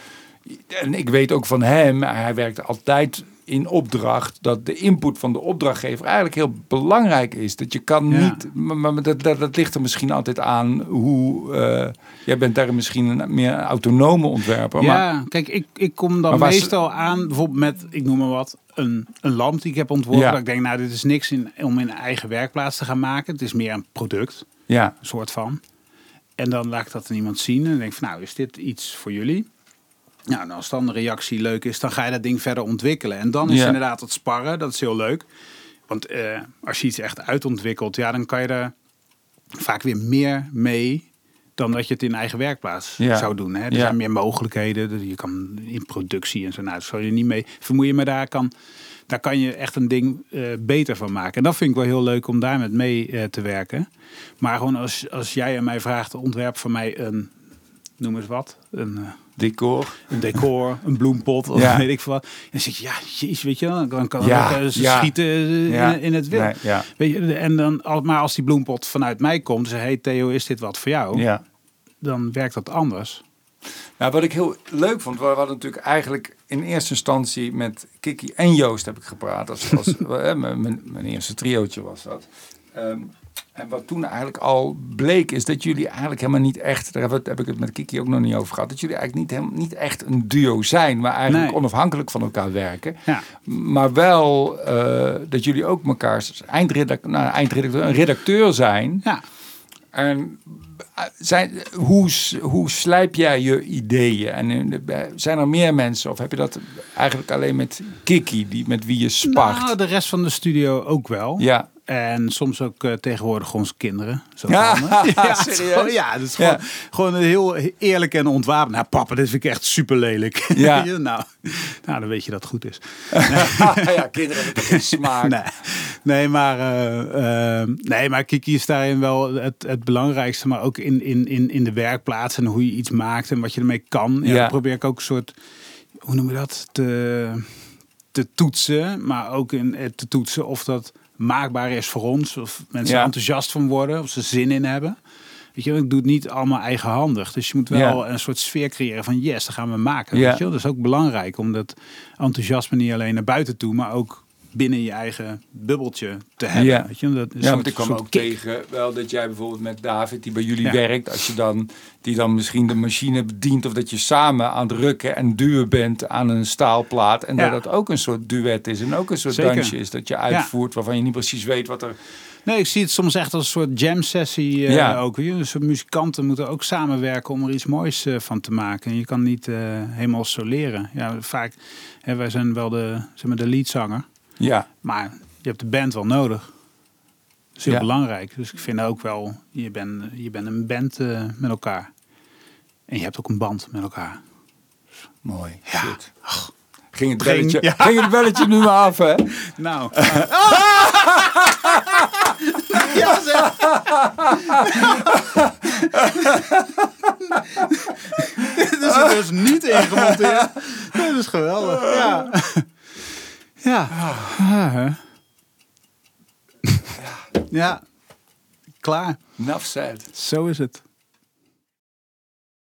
en ik weet ook van hem, hij werkt altijd in opdracht, dat de input van de opdrachtgever eigenlijk heel belangrijk is. Dat je kan Ja. niet, maar, dat, dat, dat ligt er misschien altijd aan hoe, eh, jij bent daar misschien een meer autonome ontwerper. Maar, Ja, kijk, ik, ik kom dan meestal aan, bijvoorbeeld met, ik noem maar wat, een, een lamp die ik heb ontworpen. Ja. Dat ik denk, nou, dit is niks in, om in een eigen werkplaats te gaan maken. Het is meer een product, ja, een soort van. En dan laat ik dat aan iemand zien en denk van, nou, is dit iets voor jullie? Nou, en als dan de reactie leuk is, dan ga je dat ding verder ontwikkelen. En dan is Ja. inderdaad het sparren, dat is heel leuk. Want eh, als je iets echt uitontwikkelt, ja, dan kan je er vaak weer meer mee dan dat je het in eigen werkplaats Ja. zou doen. Hè? Er Ja. zijn meer mogelijkheden. Je kan in productie en zo. Nou, zou je niet mee vermoeien. Maar daar kan, daar kan je echt een ding eh, beter van maken. En dat vind ik wel heel leuk om daar met mee eh, te werken. Maar gewoon als, als jij aan mij vraagt, ontwerp voor mij een, noem eens wat, een... decor. een decor, een bloempot of Ja. weet ik veel wat. En dan zeg je, ja, jeez, weet je wel, dan kan Ja, ook, ze ja. schieten eh, Ja. in, in het wild. Nee. Weet je, en dan, al- maar als die bloempot vanuit mij komt, zeg hey Theo, is dit wat voor jou? Ja. Dan werkt dat anders. Nou, wat ik heel leuk vond, we hadden natuurlijk eigenlijk in eerste instantie met Kiki en Joost heb ik gepraat. Als, eh, mijn, mijn- mijn eerste triootje was dat. Ehm, en wat toen eigenlijk al bleek, is dat jullie eigenlijk helemaal niet echt, daar heb ik- het met Kiki ook nog niet over gehad, dat jullie eigenlijk niet, helemaal, niet echt een duo zijn, maar eigenlijk Nee. onafhankelijk van elkaar werken. Ja, Maar wel eh, dat jullie ook mekaars eindredacteur, nou, eindredacteur, een redacteur zijn. ja. En eh, zijn, hoe, hoe slijp jij je ideeën? En eh, zijn er meer mensen? Of heb je dat eigenlijk alleen met Kiki, die, met wie je spart? Nou, de rest van de studio ook wel. ja. En soms ook eh, tegenwoordig onze kinderen. Zo Ja, is serieus? ja, dat is Ja. gewoon, gewoon heel eerlijk en ontwapend. Nou, papa, dit vind ik echt super lelijk. Ja. nou, nou, dan weet je dat het goed is. ja, kinderen hebben geen smaak. Nee, nee, maar, eh, eh, nee, maar Kiki is daarin wel het, het belangrijkste. Maar ook in, in, in, in de werkplaats en hoe je iets maakt en wat je ermee kan. Ja, Ja. dan probeer ik ook een soort, hoe noem je dat, te, te toetsen. Maar ook in, te toetsen of dat maakbaar is voor ons. Of mensen Ja. enthousiast van worden, of ze zin in hebben. Weet je, ik doe het niet allemaal eigenhandig. Dus je moet wel Ja. een soort sfeer creëren van yes, dat gaan we maken. Ja. Weet je? Dat is ook belangrijk om dat enthousiasme niet alleen naar buiten toe, maar ook binnen je eigen bubbeltje te hebben. Ja. Weet je? Dat is Ja, want ik kwam ook kick. tegen wel dat jij bijvoorbeeld met David, die bij jullie Ja. werkt, als je dan, die dan misschien de machine bedient, of dat je samen aan het rukken en duwen bent aan een staalplaat. En Ja. dat dat ook een soort duet is en ook een soort Zeker. dansje is dat je uitvoert waarvan je niet precies weet wat er. Nee, ik zie het soms echt als een soort jam sessie eh, Ja. ook. Dus muzikanten moeten ook samenwerken om er iets moois eh, van te maken. En je kan niet eh, helemaal soleren. Ja, vaak, hè, wij zijn wel de, zeg maar, de leadzanger. Ja, Maar je hebt de band wel nodig. Dat is heel Ja. belangrijk. Dus ik vind ook wel, je bent, je bent een band eh, met elkaar. En je hebt ook een band met elkaar. mooi. Ja. Ging het, Ging- belletje, ja. ging het belletje nu maar af, hè? Nou. ja, zeg. Dit is er dus niet ingemonteerd. Dat is geweldig. Ja. Ja. Ja. hè. Ja. Klaar. Enough said. Zo is het.